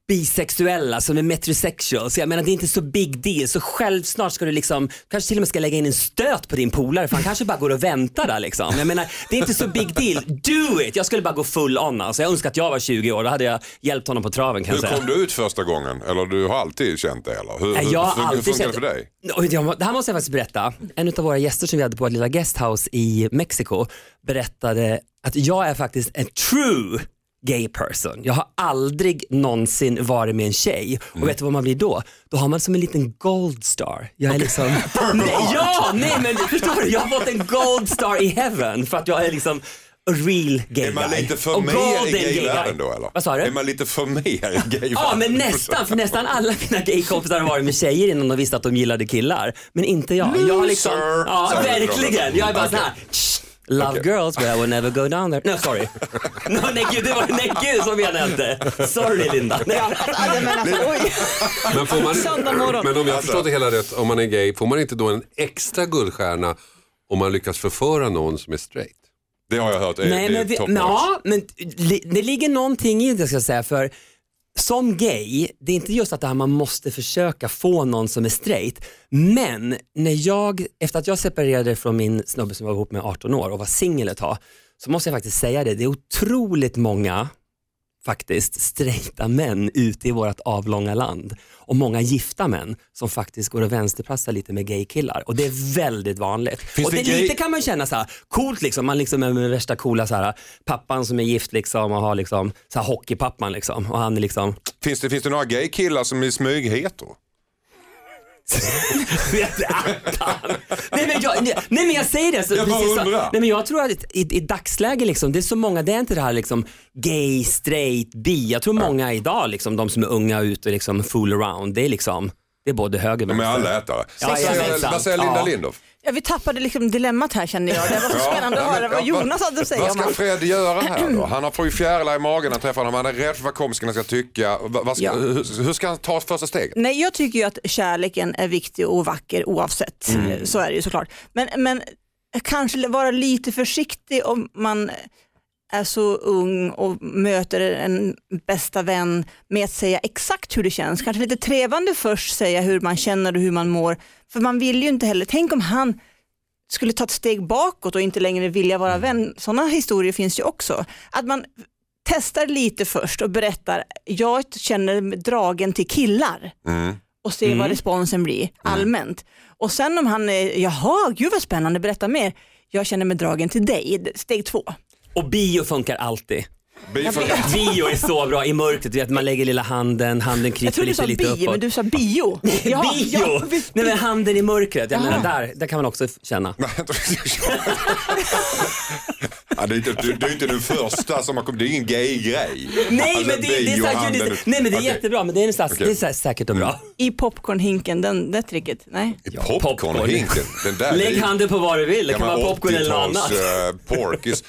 bisexuella, som är metrosexual. Så jag menar det är inte så big deal. Så självsnart ska du liksom, kanske till och med ska lägga in en stöt på din polare för han kanske bara går och väntar där liksom. Jag menar det är inte så big deal. Do it! Jag skulle bara gå full on alltså. Jag önskar att jag var 20 år, då hade jag hjälpt honom på traven kan Hur jag säga. kom du ut första gången? Eller du har alltid känt det? Eller? Hur, hur, jag har hur, hur alltid funkar det känt- för dig? Jag- Det här måste jag faktiskt berätta. En av våra gäster som vi hade på vårt lilla guesthouse i Mexiko berättade att jag är faktiskt en true gay person. Jag har aldrig någonsin varit med en tjej och vet du vad man blir då? Då har man som en liten gold star. Jag är liksom, nej, ja, nej men förstår du, jag har fått en gold star i heaven för att jag är liksom a real gay Är man guy. lite för Och mer i gay guy. gayvärlden då eller? Vad sa du? Är man lite för mer i gayvärlden? Ja men nästan, för nästan alla mina gaykompisar har varit med tjejer innan de visste att de gillade killar. Men inte jag. Jag har liksom, Loser! ja Så är det verkligen. Jag är bara Okej. såhär, "Shh, love Okej. girls but I will never go down there. No sorry. No, nej gud, det var, nej gud så menar jag inte. Sorry Linda. Nej. Men alltså, oj. Men, får man, men om jag har Alltså. förstått det hela rätt, om man är gay, får man inte då en extra guldstjärna om man lyckas förföra någon som är straight? Det har jag hört. Det, Nej, det är men, vi, men, notch. ja, men li, det ligger någonting i det ska jag säga för som gay, det är inte just att det här man måste försöka få någon som är straight, men när jag, efter att jag separerade från min snubbe som var ihop med 18 år och var singel ett tag, så måste jag faktiskt säga det, det är otroligt många faktiskt straighta män ute i vårt avlånga land och många gifta män som faktiskt går och vänsterprassar lite med gaykillar och det är väldigt vanligt. och det det, lite kan man känna så här, coolt liksom, man liksom är med värsta coola så här, pappan som är gift liksom och har liksom så här, hockeypappan liksom och han är liksom Finns det, finns det några gay-killar som är smyghetero? Nej, men jag, nej, nej men jag säger det. Så, Jag bara undrar. nej, men jag tror att i, i dagsläge liksom, det är så många, det är inte det här liksom gay, straight, bi. Jag tror många idag, liksom, de som är unga ute och liksom fool around, det är liksom, det är både höger och De är vänster. allätare. Ja, vad, säger, jajamensan. vad säger Linda Ja. Lindorff? Ja, vi tappade liksom dilemmat här kände jag. Det var så spännande att höra vad Jonas hade att säga Vad om ska allt. Fred göra här då? Han har får ju fjärilar i magen när han träffar honom. Han är rädd för vad kompisarna ska tycka. Vad ska, Ja. hur, hur ska han ta första steget? Nej, jag tycker ju att kärleken är viktig och vacker oavsett. Mm. Så är det ju såklart. Men, men kanske vara lite försiktig om man är så ung och möter en bästa vän med att säga exakt hur det känns. Kanske lite trevande först säga hur man känner och hur man mår. För man vill ju inte heller, tänk om han skulle ta ett steg bakåt och inte längre vilja vara vän. Sådana historier finns ju också. Att man testar lite först och berättar, jag känner mig dragen till killar Mm. och se vad responsen blir allmänt. Och sen om han är, jaha, gud vad spännande, berätta mer. Jag känner mig dragen till dig, steg två. Och bio funkar alltid. Bifall- Bio är så bra i mörkret, vet man lägger lilla handen, handen Jag kryper trodde du lite, sa lite bio, uppåt. men du sa bio. Ja, bio! ja, vi- Nej men handen i mörkret, jag menar där, där kan man också känna. ja, det, är inte, det är inte den första som har kommit, det är ingen gay-grej. Nej Alltså, men det, det är, det, nej, men det är jättebra, men det är, här, Okej. det är här, säkert och bra. I popcornhinken, den, det tricket. Nej. I Popcornhinken. Den där, är Lägg ju handen på vad du vill, det kan vara popcorn eller något 80-tals, annat. eh, porkis.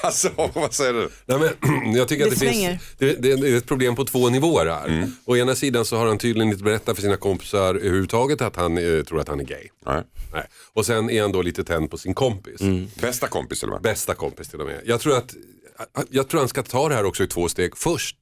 Alltså, vad säger du? Nej, men, jag tycker att Det det, svänger. finns, det, det är ett problem på två nivåer här. Å ena sidan så har han tydligen inte berättat för sina kompisar överhuvudtaget att han eh, tror att han är gay. Nej. Nej. Och sen är han då lite tänd på sin kompis. Bästa kompis till och med. Bästa kompis till och med. Jag tror att jag tror han ska ta det här också i två steg. Först,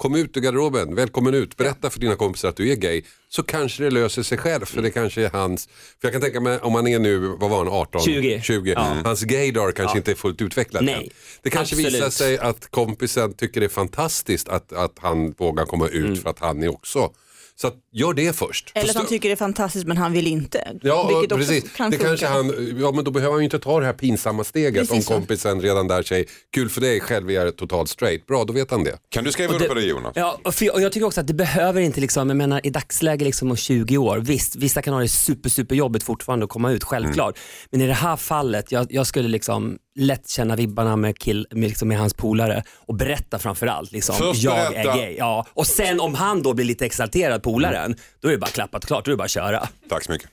kom ut ur garderoben, välkommen ut, berätta för dina kompisar att du är gay. Så kanske det löser sig själv för det kanske är hans, för jag kan tänka mig om han är nu, vad var han, 18? 20. 20. Ja. Hans gaydar kanske inte är fullt utvecklad Nej, än. Det kanske absolut. visar sig att kompisen tycker det är fantastiskt att, att han vågar komma ut Mm. för att han är också. Så att, gör det först. Eller att han tycker det är fantastiskt men han vill inte. Ja, Vilket också precis. kan det kanske funka. han, ja, men då behöver han ju inte ta det här pinsamma steget Precis om så. kompisen redan där säger kul för dig, själv är totalt straight. Bra, då vet han det. Kan du skriva under på det Jonas? Ja, och, för, och jag tycker också att det behöver inte, liksom, jag menar i dagsläge liksom om 20 år, visst vissa kan ha det super super jobbigt fortfarande att komma ut, självklart. Men i det här fallet, jag, jag skulle liksom lätt känna vibbarna med, kill, med, liksom, med hans polare och berätta framförallt, liksom, Först jag berätta. är gay. Ja. Och sen om han då blir lite exalterad, den, då är det bara klappat klart, då är det bara att köra. Tack så mycket.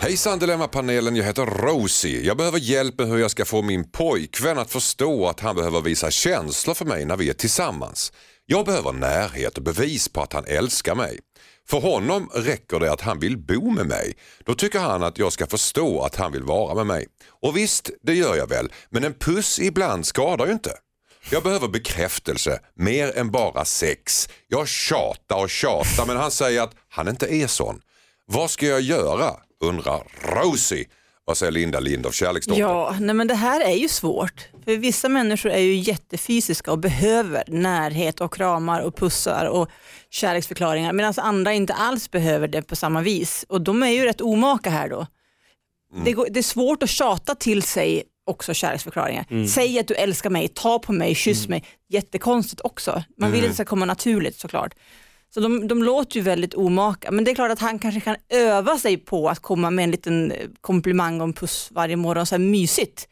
Hejsan Dilemmapanelen, jag heter Rosie. Jag behöver hjälp med hur jag ska få min pojkvän att förstå att han behöver visa känslor för mig när vi är tillsammans. Jag behöver närhet och bevis på att han älskar mig. För honom räcker det att han vill bo med mig. Då tycker han att jag ska förstå att han vill vara med mig. Och visst, det gör jag väl, men en puss ibland skadar ju inte. Jag behöver bekräftelse, mer än bara sex. Jag tjatar och tjatar men han säger att han inte är sån. Vad ska jag göra? undrar Rosie. Vad säger Linda Lindorff, kärleksdottern? Ja, nej men det här är ju svårt. För vissa människor är ju jättefysiska och behöver närhet och kramar och pussar och kärleksförklaringar medan andra inte alls behöver det på samma vis. Och de är ju rätt omaka här då. Det, går, det är svårt att tjata till sig också kärleksförklaringar. Säg att du älskar mig, ta på mig, kyss mig. Jättekonstigt också. Man vill att det ska komma naturligt såklart. Så de, de låter ju väldigt omaka. Men det är klart att han kanske kan öva sig på att komma med en liten eh, komplimang och en puss varje morgon, så här mysigt.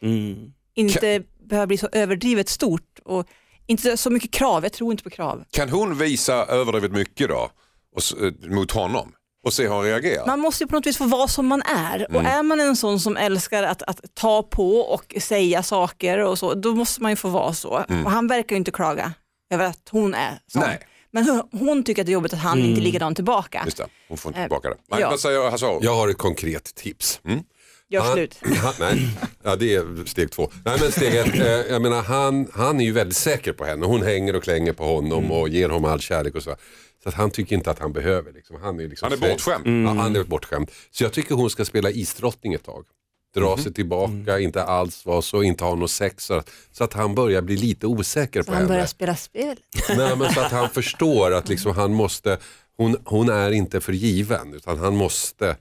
Inte behöva bli så överdrivet stort och inte så mycket krav. Jag tror inte på krav. Kan hon visa överdrivet mycket då och, eh, mot honom och se hur han reagerar? Man måste ju på något vis få vara som man är och är man en sån som älskar att, att ta på och säga saker och så, då måste man ju få vara så. Och han verkar ju inte klaga över att hon är sån. Nej. Men hon, tycker att det är jobbigt att han inte är likadan tillbaka. Just det, hon får inte Eh, tillbaka det. Men, ja. Vad säger Hasse? Jag har ett konkret tips. Mm. Gör han, slut. Han, nej, ja, det är steg två. Nej, men steg ett, eh, jag menar, han, han är ju väldigt säker på henne. Hon hänger och klänger på honom och ger honom all kärlek och så. Så att han tycker inte att han behöver. Liksom. Han är, liksom Han är bortskämd. Ja, han är bortskämd. Så jag tycker hon ska spela isdrottning ett tag. Dra sig tillbaka, inte alls vara så, inte ha något sex. Så att, så att han börjar bli lite osäker på Han börjar henne. spela spel. Nej, men så att han förstår att liksom han måste, hon, hon är inte för given utan han måste,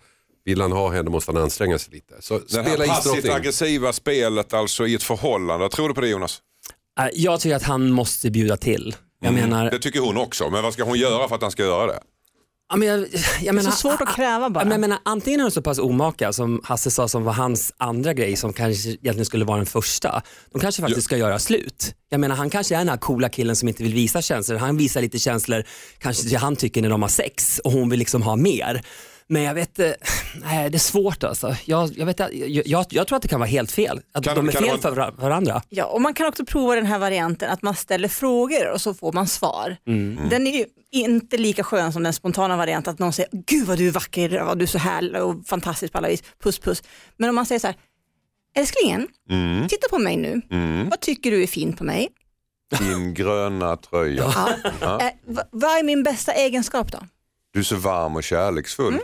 vill han ha henne måste han anstränga sig lite. Så Det spela här passivt aggressiva spelet alltså i ett förhållande. Tror du på det Jonas? Äh, Jag tycker att han måste bjuda till. Jag menar, Det tycker hon också. Men vad ska hon göra för att han ska göra det? ja, men jag, jag menar, så svårt att kräva bara. Jag menar, antingen är hon så pass omaka som Hasse sa som var hans andra grej som kanske egentligen skulle vara den första. De kanske faktiskt ska göra slut. Jag menar han kanske är den här coola killen som inte vill visa känslor. Han visar lite känslor kanske han tycker när de har sex och hon vill liksom ha mer. Men jag vet, eh, nej det är svårt alltså. Jag, jag, vet, jag, jag, jag tror att det kan vara helt fel. Att Kan- de är fel vara- för var- varandra. Ja, och man kan också prova den här varianten att man ställer frågor och så får man svar. Den är ju inte lika skön som den spontana varianten att någon säger Gud vad du är vacker, vad du är så härlig och fantastisk på alla vis, puss puss. Men om man säger så här, älsklingen, titta på mig nu, vad tycker du är fint på mig? Din gröna tröja. Ja. Eh, va- vad är min bästa egenskap då? Du är så varm och kärleksfull.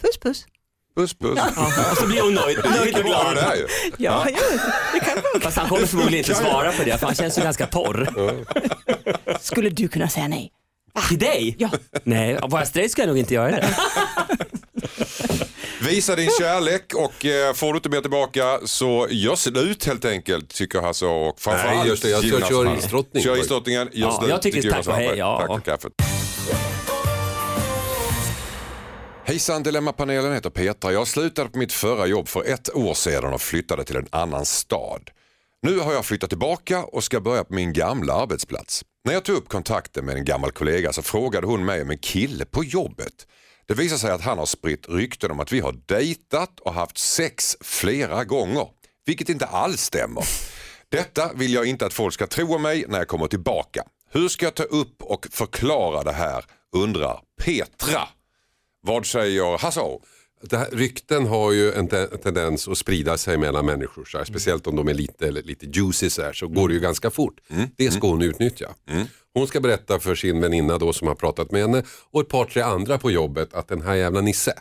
Puss puss. Puss puss. Och så blir hon nöjd, nöjd och Ja, glad. det är ju. Ja, ja. det kan vara. Fast han kommer förmodligen inte svara på det för han känns ju ganska torr. Skulle du kunna säga nej? Till dig? Ja. Nej, var jag straight ska jag nog inte göra det. Visa din kärlek och eh, får du inte mer tillbaka så gör slut helt enkelt tycker Hasse och framförallt Nej, just det, jag ska Jonas köra Malm. isdrottning. Kör isdrottningen, gör Ja, slut. jag tycker tack och hej, ja. Tack för kaffet. Hejsan Dilemmapanelen heter Petra. Jag slutade på mitt förra jobb för ett år sedan och flyttade till en annan stad. Nu har jag flyttat tillbaka och ska börja på min gamla arbetsplats. När jag tog upp kontakten med en gammal kollega så frågade hon mig om en kille på jobbet. Det visar sig att han har spritt rykten om att vi har dejtat och haft sex flera gånger, vilket inte alls stämmer. Detta vill jag inte att folk ska tro om mig när jag kommer tillbaka. Hur ska jag ta upp och förklara det här, undrar Petra. Vad säger Hasse? Det här, rykten har ju en te- tendens att sprida sig mellan människor. Så här, speciellt om de är lite, lite juicy så, här, så går det ju ganska fort. Det ska hon utnyttja. Hon ska berätta för sin väninna då som har pratat med henne och ett par tre andra på jobbet att den här jävla Nisse,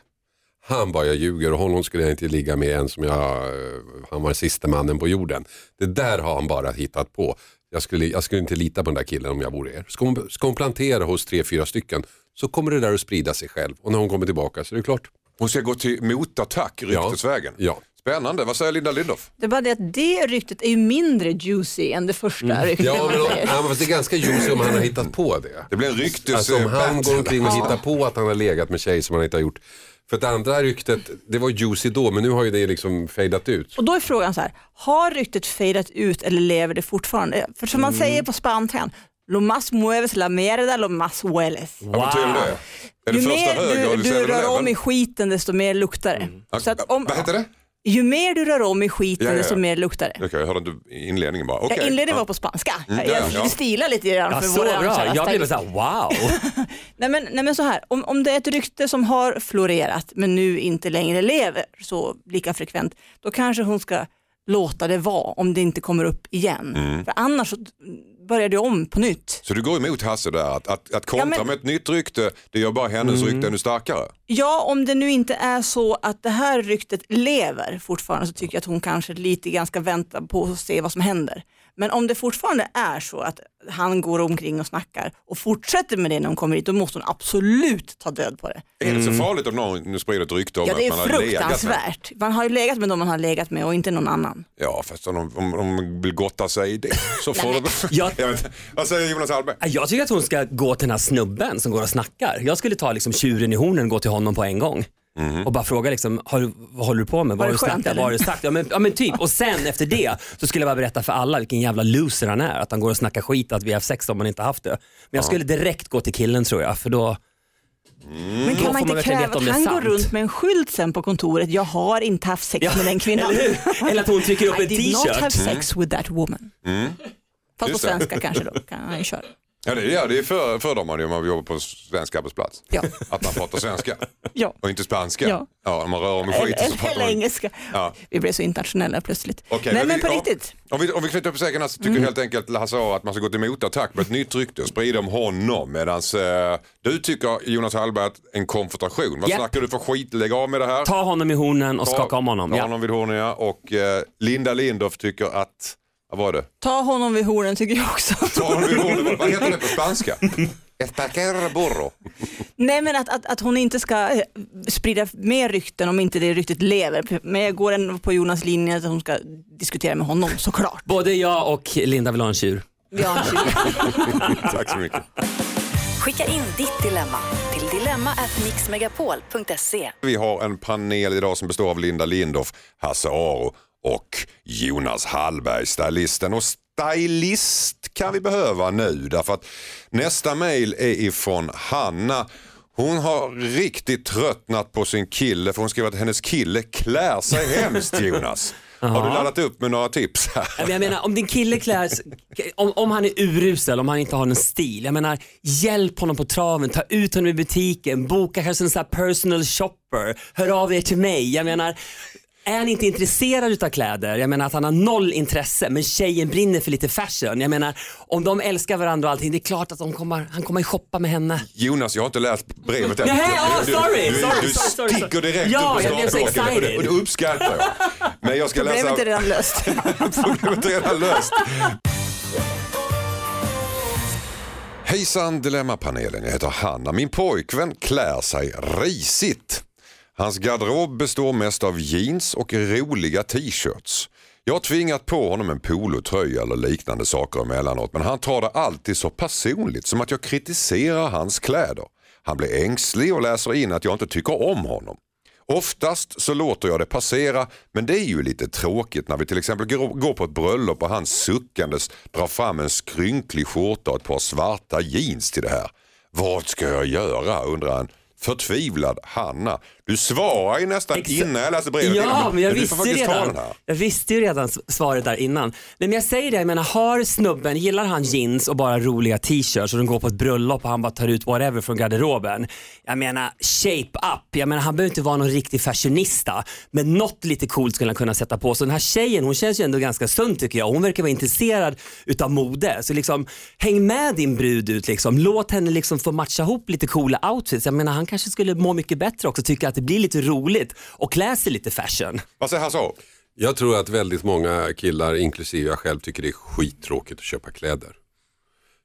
han bara jag ljuger och honom skulle jag inte ligga med än som jag, eh, han var sista mannen på jorden. Det där har han bara hittat på. Jag skulle, jag skulle inte lita på den där killen om jag vore er. Ska hon, ska hon plantera hos tre, fyra stycken så kommer det där att sprida sig själv och när hon kommer tillbaka så är det klart. Hon ska gå till motattack ryktesvägen. Ja. Spännande, vad säger Linda Lindorff? Det är bara det att det ryktet är ju mindre juicy än det första ryktet. Ja, men, ja, men fast det är ganska juicy om han har hittat på det. Det blir en ryktes... Alltså om han går omkring och hittar på att han har legat med tjej som han inte har gjort. För det andra ryktet, det var juicy då men nu har ju det liksom fejdat ut. Och då är frågan så här, har ryktet fejdat ut eller lever det fortfarande? För som man säger på spanska, lo más mueves la mierda, lo más hueles. Vad betyder det? Är det Ju första mer du, du 7-Eleven? rör om i skiten desto mer luktar det. Så att om, Vad heter det? ju mer du rör om i skiten Ja, ja, ja. desto mer luktar det. Okej, jag hörde inte inledningen bara. Inledde Ja. var på spanska. Mm, jag ja, stilar lite grann Ja, för så våra bra, jag blev stylister. så här, wow. Nej men, nej men så här, om, om det är ett rykte som har florerat men nu inte längre lever så lika frekvent, då kanske hon ska låta det vara om det inte kommer upp igen. Mm. För annars så börjar det om på nytt. Så du går emot Hasse där, att, att, att kontra Ja, men- med ett nytt rykte, det gör bara hennes Mm. rykte ännu starkare. Ja, om det nu inte är så att det här ryktet lever fortfarande så tycker jag att hon kanske lite grann ska vänta på att se vad som händer. Men om det fortfarande är så att han går omkring och snackar och fortsätter med det när hon kommer hit, då måste hon absolut ta död på det. Är det så farligt om någon nu sprider ett rykte om Ja, det att man är har legat med? fruktansvärt. Man har ju legat med dem man har legat med och inte någon annan. Ja, fast om de, om, om de vill gotta sig i det så får de... Jag- Jag vet, inte. vad säger Jonas Hallberg? Jag tycker att hon ska gå till den här snubben som går och snackar. Jag skulle ta liksom tjuren i hornen och gå till honom på en gång. Och bara fråga liksom, har vad håller du på med? Vad Var har du skönt, snackat? Vad har du sagt? Ja men, ja men typ, och sen efter det så skulle jag bara berätta för alla vilken jävla loser han är. Att han går och snackar skit att vi har haft sex om man inte haft det. Men jag skulle direkt gå till killen tror jag för då, Men Då kan man man inte kräva att han går runt med en skylt sen på kontoret, jag har inte haft sex med den kvinnan. eller? Eller att hon trycker upp I en did not have t-shirt. sex with that woman. Fast på Just det. svenska kanske då, kan han ju köra. Ja, det, är- ja, det är för, fördomar om man jobbar på en svensk arbetsplats. Ja. Att man pratar svenska Ja. och inte spanska. Ja. Ja, om man rör om i Eller, skiten så pratar eller man... engelska. Ja. Vi blev så internationella plötsligt. Okej, Nej men vi- på riktigt. Om vi, om vi knyter upp säcken så tycker helt enkelt Lasse Aar att man ska gå till motattack med ett nytt rykte och sprida om honom. Medan eh, du tycker Jonas Hallberg att en konfrontation. Vad Japp. snackar du för skit? Lägg av med det här. Ta honom i hornen och Ta- skaka om honom. Ta Ja. honom vid hornen ja. Och eh, Linda Lindorff tycker att, vad var det? Ta honom vid hornen tycker jag också. Ta honom vid hornen, vad- vad heter det på spanska? Nej men att, att, att hon inte ska eh, sprida mer rykten om inte det ryktet lever. Men jag går ändå på Jonas linje att hon ska diskutera med honom såklart. Både jag och Linda vill ha en tjur. Vi har en tjur. Tack så mycket. Skicka in ditt dilemma till dilemma@mixmegapol.se. Vi har en panel idag som består av Linda Lindorff, Hasse Aro och Jonas Hallberg, stylisten. Och stylist kan vi behöva nu därför att nästa mail är ifrån Hanna. Hon har riktigt tröttnat på sin kille för hon skriver att hennes kille klär sig hemskt Jonas. Har du laddat upp med några tips här? Jag menar om din kille klär om, om han är urusel, om han inte har någon stil. Jag menar hjälp honom på traven, ta ut honom i butiken, boka kanske en sån här personal shopper, hör av er till mig. Jag menar är han inte intresserad utav kläder, jag menar att han har noll intresse men tjejen brinner för lite fashion. Jag menar om de älskar varandra och allting, det är klart att de kommer, han kommer shoppa med henne. Jonas, jag har inte läst brevet än. Nej, Du- sorry, du, sorry, du sorry, sorry, sticker sorry. direkt Ja, upp på jag blev så startblocken och det- excited. och det uppskattar jag. Men jag ska läsa... Problemet är redan löst. Problemet är redan löst. Hejsan Dilemmapanelen, jag heter Hanna. Min pojkvän klär sig risigt. Hans garderob består mest av jeans och roliga t-shirts. Jag har tvingat på honom en polotröja eller liknande saker emellanåt men han tar det alltid så personligt som att jag kritiserar hans kläder. Han blir ängslig och läser in att jag inte tycker om honom. Oftast så låter jag det passera men det är ju lite tråkigt när vi till exempel går på ett bröllop och han suckandes drar fram en skrynklig skjorta och ett par svarta jeans till det här. Vad ska jag göra undrar han förtvivlad Hanna. Du svarar ju nästan Exa- innan jag läser brevet. Ja, men jag du visste, redan, jag visste ju redan svaret där innan. Nej, men jag säger det, jag menar har snubben, gillar han jeans och bara roliga t-shirts och de går på ett bröllop och han bara tar ut whatever från garderoben. Jag menar shape up, jag menar han behöver inte vara någon riktig fashionista men något lite coolt skulle han kunna sätta på. Så den här tjejen hon känns ju ändå ganska sund tycker jag. Hon verkar vara intresserad utav mode. Så liksom häng med din brud ut liksom. Låt henne liksom få matcha ihop lite coola outfits. Jag menar han kanske skulle må mycket bättre också, tycka att det blir lite roligt och klä sig lite fashion. Vad säger Hasse? Jag tror att väldigt många killar, inklusive jag själv, tycker det är skittråkigt att köpa kläder.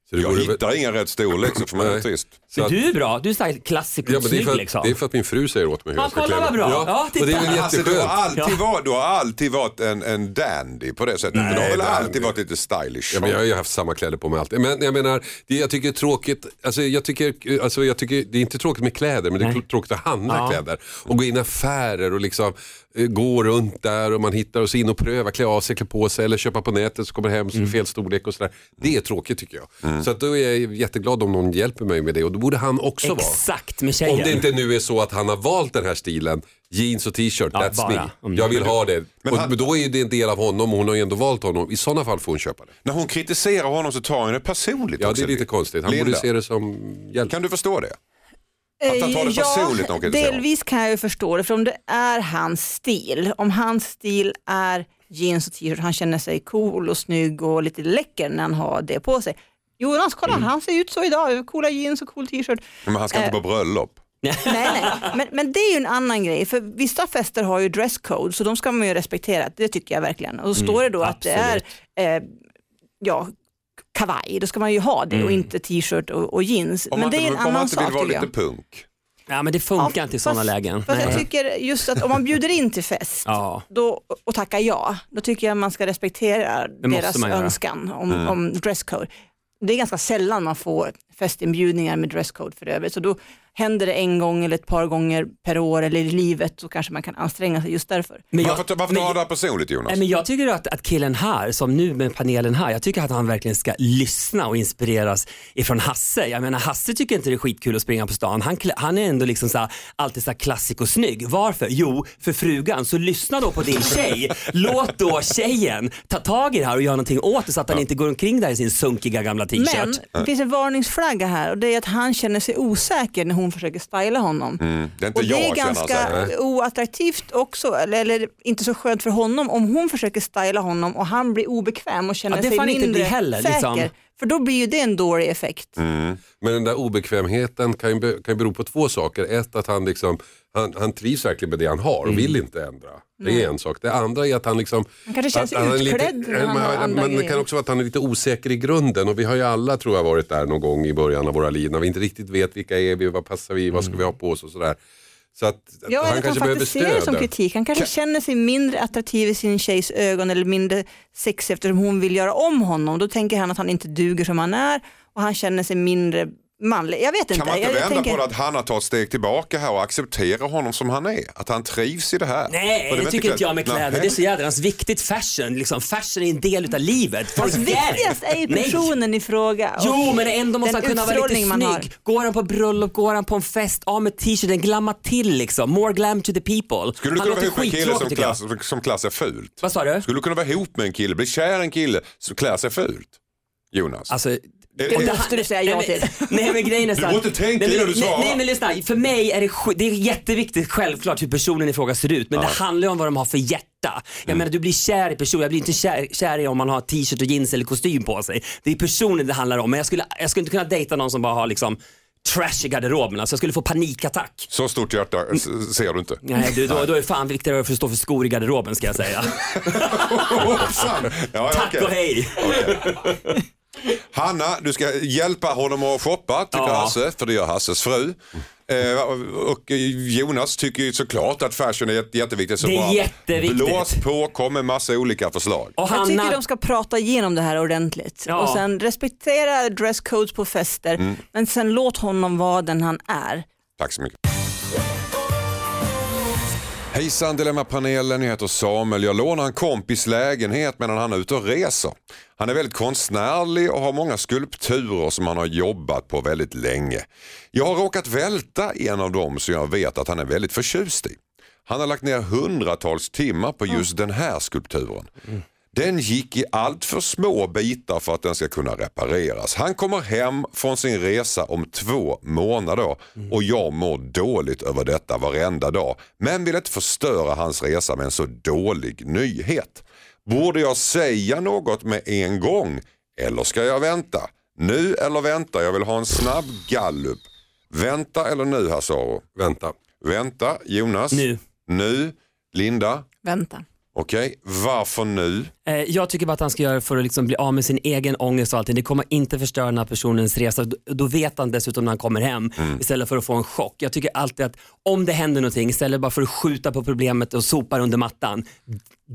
Så det Jag väl- hittar ingen rätt storlek så för mig är det Nej. trist. Så att- Du är bra, du är såhär klassiker Ja, och det, är snygg för att, liksom. det är för att min fru säger åt mig hur Ja, jag ska kolla klä mig. bra. Ja, titta. och det är väl Alltså, du, har alltid varit, du har alltid varit en, en dandy på det sättet. men du har väl dandy. alltid varit lite stylish. Ja, men jag har ju haft samma kläder på mig alltid. Men jag menar, det jag tycker är tråkigt, alltså jag tycker, alltså jag tycker det är inte tråkigt med kläder men det är Nej. tråkigt att handla Ja. kläder. Och gå in i affärer och liksom gå runt där och man hittar och så in och pröva, klä av sig, klä på sig eller köpa på nätet så kommer det hem så är Mm. det fel storlek och sådär. Det är tråkigt tycker jag. Så att då är jag jätteglad om någon hjälper mig med det och då borde han också vara. Exakt med tjejen. Om det inte nu är så att han har valt den här stilen, jeans och t-shirt, Ja, that's bara. me. Mm. Jag vill ha det. Men och han- då är det en del av honom och hon har ju ändå valt honom. I sådana fall får hon köpa det. När hon kritiserar honom så tar hon det personligt Ja, också. det är lite konstigt. Han Linda, borde se det som hjälp. Kan du förstå det? Att han tar det personligt kritiserar honom. delvis kan jag ju förstå det, för om det är hans stil, om hans stil är jeans och t-shirt, han känner sig cool och snygg och lite läcker när han har det på sig. Jonas, kolla Mm. han ser ut så idag, coola jeans och cool t-shirt. Men han ska inte på bröllop. Nej, nej. Men, men det är ju en annan grej, för vissa fester har ju dresscode, så de ska man ju respektera, det tycker jag verkligen. Och så står det då att det är eh, ja, kavaj, då ska man ju ha det och inte t-shirt och, och jeans. Om men det är en om man annan inte vill sak vara lite punk. Ja men det funkar Ja, inte i sådana lägen. Fast jag tycker just att om man bjuder in till fest Ja. då, och tackar ja, då tycker jag man ska respektera måste deras önskan om, om dresscode. Det är ganska sällan man får festinbjudningar med dresscode för övrigt. Så då händer det en gång eller ett par gånger per år eller i livet så kanske man kan anstränga sig just därför. Men jag- varför varför men- tar du det här personligt Jonas? Nej, men jag tycker att, att killen här, som nu med panelen här, jag tycker att han verkligen ska lyssna och inspireras ifrån Hasse. Jag menar Hasse tycker inte det är skitkul att springa på stan. Han, han är ändå liksom så här, alltid så här klassik och snygg. Varför? Jo, för frugan. Så lyssna då på din tjej. Låt då tjejen ta tag i det här och göra någonting åt det så att han inte går omkring där i sin sunkiga gamla Men t-shirt. det finns en varningsflagga här och det är att han känner sig osäker när hon försöker styla honom. Mm, det är inte Och det jag är känner ganska sig. oattraktivt också, eller, eller inte så skönt för honom om hon försöker styla honom och han blir obekväm och känner Ja, det sig får han inte mindre bli heller, säker. liksom. För då blir ju det en dålig effekt. Mm. Men den där obekvämheten kan ju, kan ju bero på två saker. Ett, att han, liksom, han, han trivs verkligen med det han har och vill inte ändra. Det är en sak. Det andra är att han liksom... Han kanske känner sig att han utklädd när han har men, andra men det kan också vara att han är lite osäker i grunden och vi har ju alla tror jag varit där någon gång i början av våra liv när vi inte riktigt vet vilka är vi, vad passar vi, vad ska vi ha på oss och sådär. Så att Ja, han att han kanske behöver faktiskt ser det som stöd. kritik. Han kanske känner sig mindre attraktiv i sin tjejs ögon eller mindre sexig eftersom hon vill göra om honom. Då tänker han att han inte duger som han är och han känner sig mindre manlig. Jag vet inte. Kan man inte jag, jag vända tänker... på det att Hanna tar ett steg tillbaka här och accepterar honom som han är? Att han trivs i det här? Nej, det, väl tycker inte jag med kläder. Nej. Det är så jädrans viktigt. Fashion, liksom. fashion är en del utav livet. Folk Fast viktigast är ju personen i fråga. Jo men ändå måste han kunna vara lite har. snygg. Går han på bröllop, går han på en fest, av med t-shirten, glamma till liksom. More glam to the people. Skulle du han kunna vara ihop med en kille som klass, som klass är fult? Vad sa du? Skulle du kunna vara ihop med en kille, bli kär i en kille som klär sig fult? Jonas? Alltså, Det och måste du säga ja nej, men- Nej men grejen är så Du här- måste tänka nej, innan du svarar. nej, nej men lyssna, för mig är det, det är jätteviktigt självklart hur personen i fråga ser ut men det handlar ju om vad de har för hjärta. Jag Mm. menar du blir kär i personen, jag blir inte kär, kär i om man har t-shirt och jeans eller kostym på sig. Det är personen det handlar om men jag skulle, jag skulle inte kunna dejta någon som bara har liksom trash i garderoben, alltså jag skulle få panikattack. Så stort hjärta s- ser du inte. Nej, du, då, då är fan viktigare att stå för skor i garderoben ska jag säga. Tack och hej. Hanna, du ska hjälpa honom att shoppa, tycker Ja. Hasse, för det gör Hasses fru. Eh, och Jonas tycker ju såklart att fashion är jätte- jätteviktigt. Så Det är bara jätteviktigt. Blås på, kom med massa olika förslag. Och Jag tycker Hanna, de ska prata igenom det här ordentligt Ja. och sen respektera dresscodes på fester Mm. men sen låt honom vara den han är. Tack så mycket. Hejsan Dilemmapanelen, jag heter Samuel. Jag lånar en kompis lägenhet medan han är ute och reser. Han är väldigt konstnärlig och har många skulpturer som han har jobbat på väldigt länge. Jag har råkat välta en av dem så jag vet att han är väldigt förtjust i. Han har lagt ner hundratals timmar på just den här skulpturen. Den gick i allt för små bitar för att den ska kunna repareras. Han kommer hem från sin resa om två månader och jag mår dåligt över detta varenda dag. Men vill inte förstöra hans resa med en så dålig nyhet. Borde jag säga något med en gång eller ska jag vänta? Nu eller vänta? Jag vill ha en snabb gallup. Vänta eller nu Hasse Aro? Vänta. Vänta, Jonas? Nu. Nu, Linda? Vänta. Okej, varför nu? Eh, Jag tycker bara att han ska göra det för att liksom bli av med sin egen ångest och allting. Det kommer inte förstöra den här personens resa. Då vet han dessutom när han kommer hem istället för att få en chock. Jag tycker alltid att om det händer någonting istället bara för att skjuta på problemet och sopa under mattan.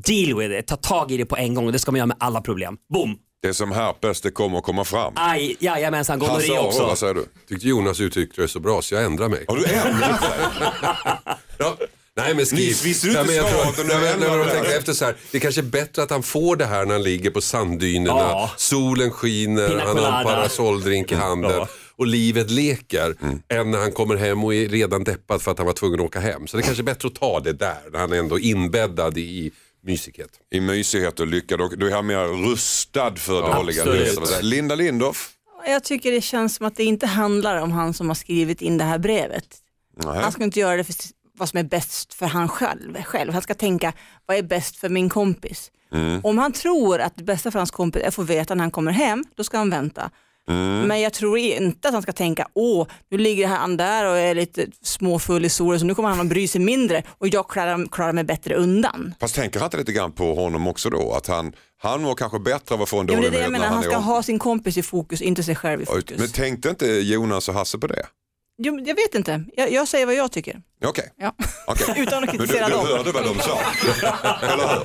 Deal with it, ta tag i det på en gång och det ska man göra med alla problem. Boom! Det är som herpes, det kommer att komma fram. Aj, jajamensan, gonorré också. vad säger du? Tyckte Jonas uttryckte det så bra så jag ändrar mig. Har du ändrat dig? Nej men skriv. Ni- visste du inte Nej, men jag tror- du Nej, men- nej, tänker efter så här, Det kanske är bättre att han får det här när han ligger på sanddynerna, Ja. solen skiner, Pina han har en colada. parasolldrink i handen Ja. och livet leker än när han kommer hem och är redan deppad för att han var tvungen att åka hem. Så det kanske är bättre att ta det där när han är ändå inbäddad i mysighet. I mysighet och lycka, då, då är han mer rustad för dåliga absolut. nyheter. Linda Lindorff? Jag tycker det känns som att det inte handlar om han som har skrivit in det här brevet. Nej. Han ska inte göra det för vad som är bäst för han själv. själv. Han ska tänka, vad är bäst för min kompis? Om han tror att det bästa för hans kompis är att få veta när han kommer hem, då ska han vänta. Men jag tror inte att han ska tänka, åh, nu ligger han där och är lite småfull i solen så nu kommer han att bry sig mindre och jag klarar, klarar mig bättre undan. Fast tänker han inte lite grann på honom också då? Att han, han mår kanske bättre av att få en Ja, men det dålig är det jag menar, han han ska ha sin kompis i fokus, inte sig själv i fokus. Men tänkte inte Jonas och Hasse på det? Jo, jag vet inte, jag, jag säger vad jag tycker. Okej. Ja. okej. Utan att Men du, kritisera du dem. hörde vad de sa? Eller hur?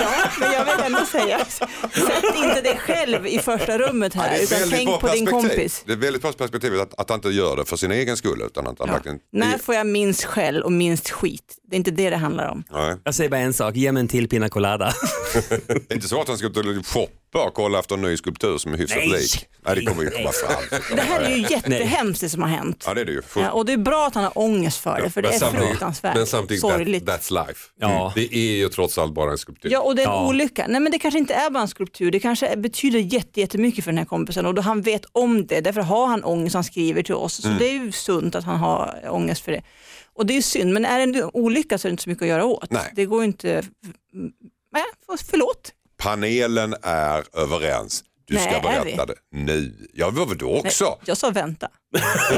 Ja, men jag vill ändå säga, sätt inte dig själv i första rummet Ja, här, det är ett utan väldigt tänk på din kompis. Det är väldigt bra perspektiv att, att han inte gör det för sin egen skull utan att han Ja. verkligen... När får jag minst skäll och minst skit? Det är inte det det handlar om. Nej. Jag säger bara en sak, ge mig en till pina colada. Det är inte så att han ska ut och shoppa och kolla efter en ny skulptur som är hyfsat Nej. lik. Nej, det kommer ju komma fram. Det här är ju jättehemskt det som har hänt. Ja, det är det ju. Ja, och det är bra att han har ångest för det, för det är samtidigt- fruktansvärt Men samtidigt, that, sorgligt. that's life. Ja. Det är ju trots allt bara en skulptur. Ja, och det är en Ja. olycka. Nej, men det kanske inte är bara en skulptur, det kanske betyder jätte- jättemycket för den här kompisen och då han vet om det, därför har han ångest, han skriver till oss. Så det är ju sunt att han har ångest för det. Och det är ju synd, men är det en olycka så är det inte så mycket att göra åt. Nej. Det går ju inte, nej, förlåt. Panelen är överens. Du ska Nej, är berätta det nu. Ja, vad då också? Nej, jag sa vänta.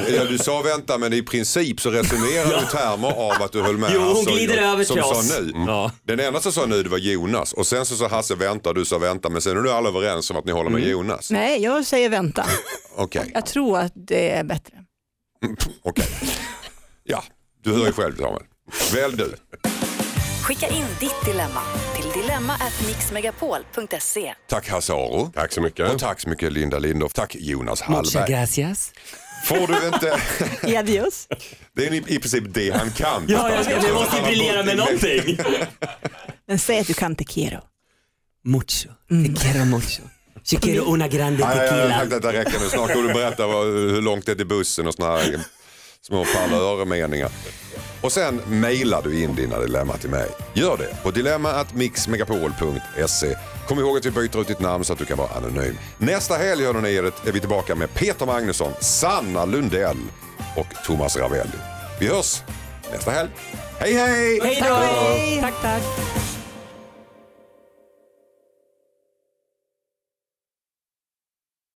Ja, du sa vänta men i princip så resonerar du i termer av att du höll med Jo, hon och glider jag, över som till sa oss. nu. Ja. Den enda som sa nu det var Jonas och sen så sa Hasse vänta och du sa vänta men sen är du alla överens om att ni håller med Jonas. Nej, jag säger vänta. Okej, Jag tror att det är bättre. okej. Ja, du hör ju själv Samuel. Väl du. Skicka in ditt dilemma till dilemma@mixmegapol.se. Tack Hasse Aro. Tack så mycket. Och tack så mycket Linda Lindorff. Tack Jonas Muchas Hallberg. gracias. Får du inte, Adios. det är i i princip det han kan. Ja, jag, Han jag måste briljera med någonting. Men säg att du kan te quiero. Mucho, te quiero mucho. Yo quiero una grande Nej, jag tequila. att det räcker nu. Snart går du berätta vad, hur långt det är till bussen och såna här små parlörmeningar. Och sen mejlar du in dina dilemma till mig. Gör det på dilemma.mixmegapol.se. Kom ihåg att vi byter ut ditt namn så att du kan vara anonym. Nästa helg hör ni er, är vi tillbaka med Peter Magnusson, Sanna Lundell och Thomas Ravelli. Vi hörs nästa helg. Hej hej! Hej då! Tack, tack.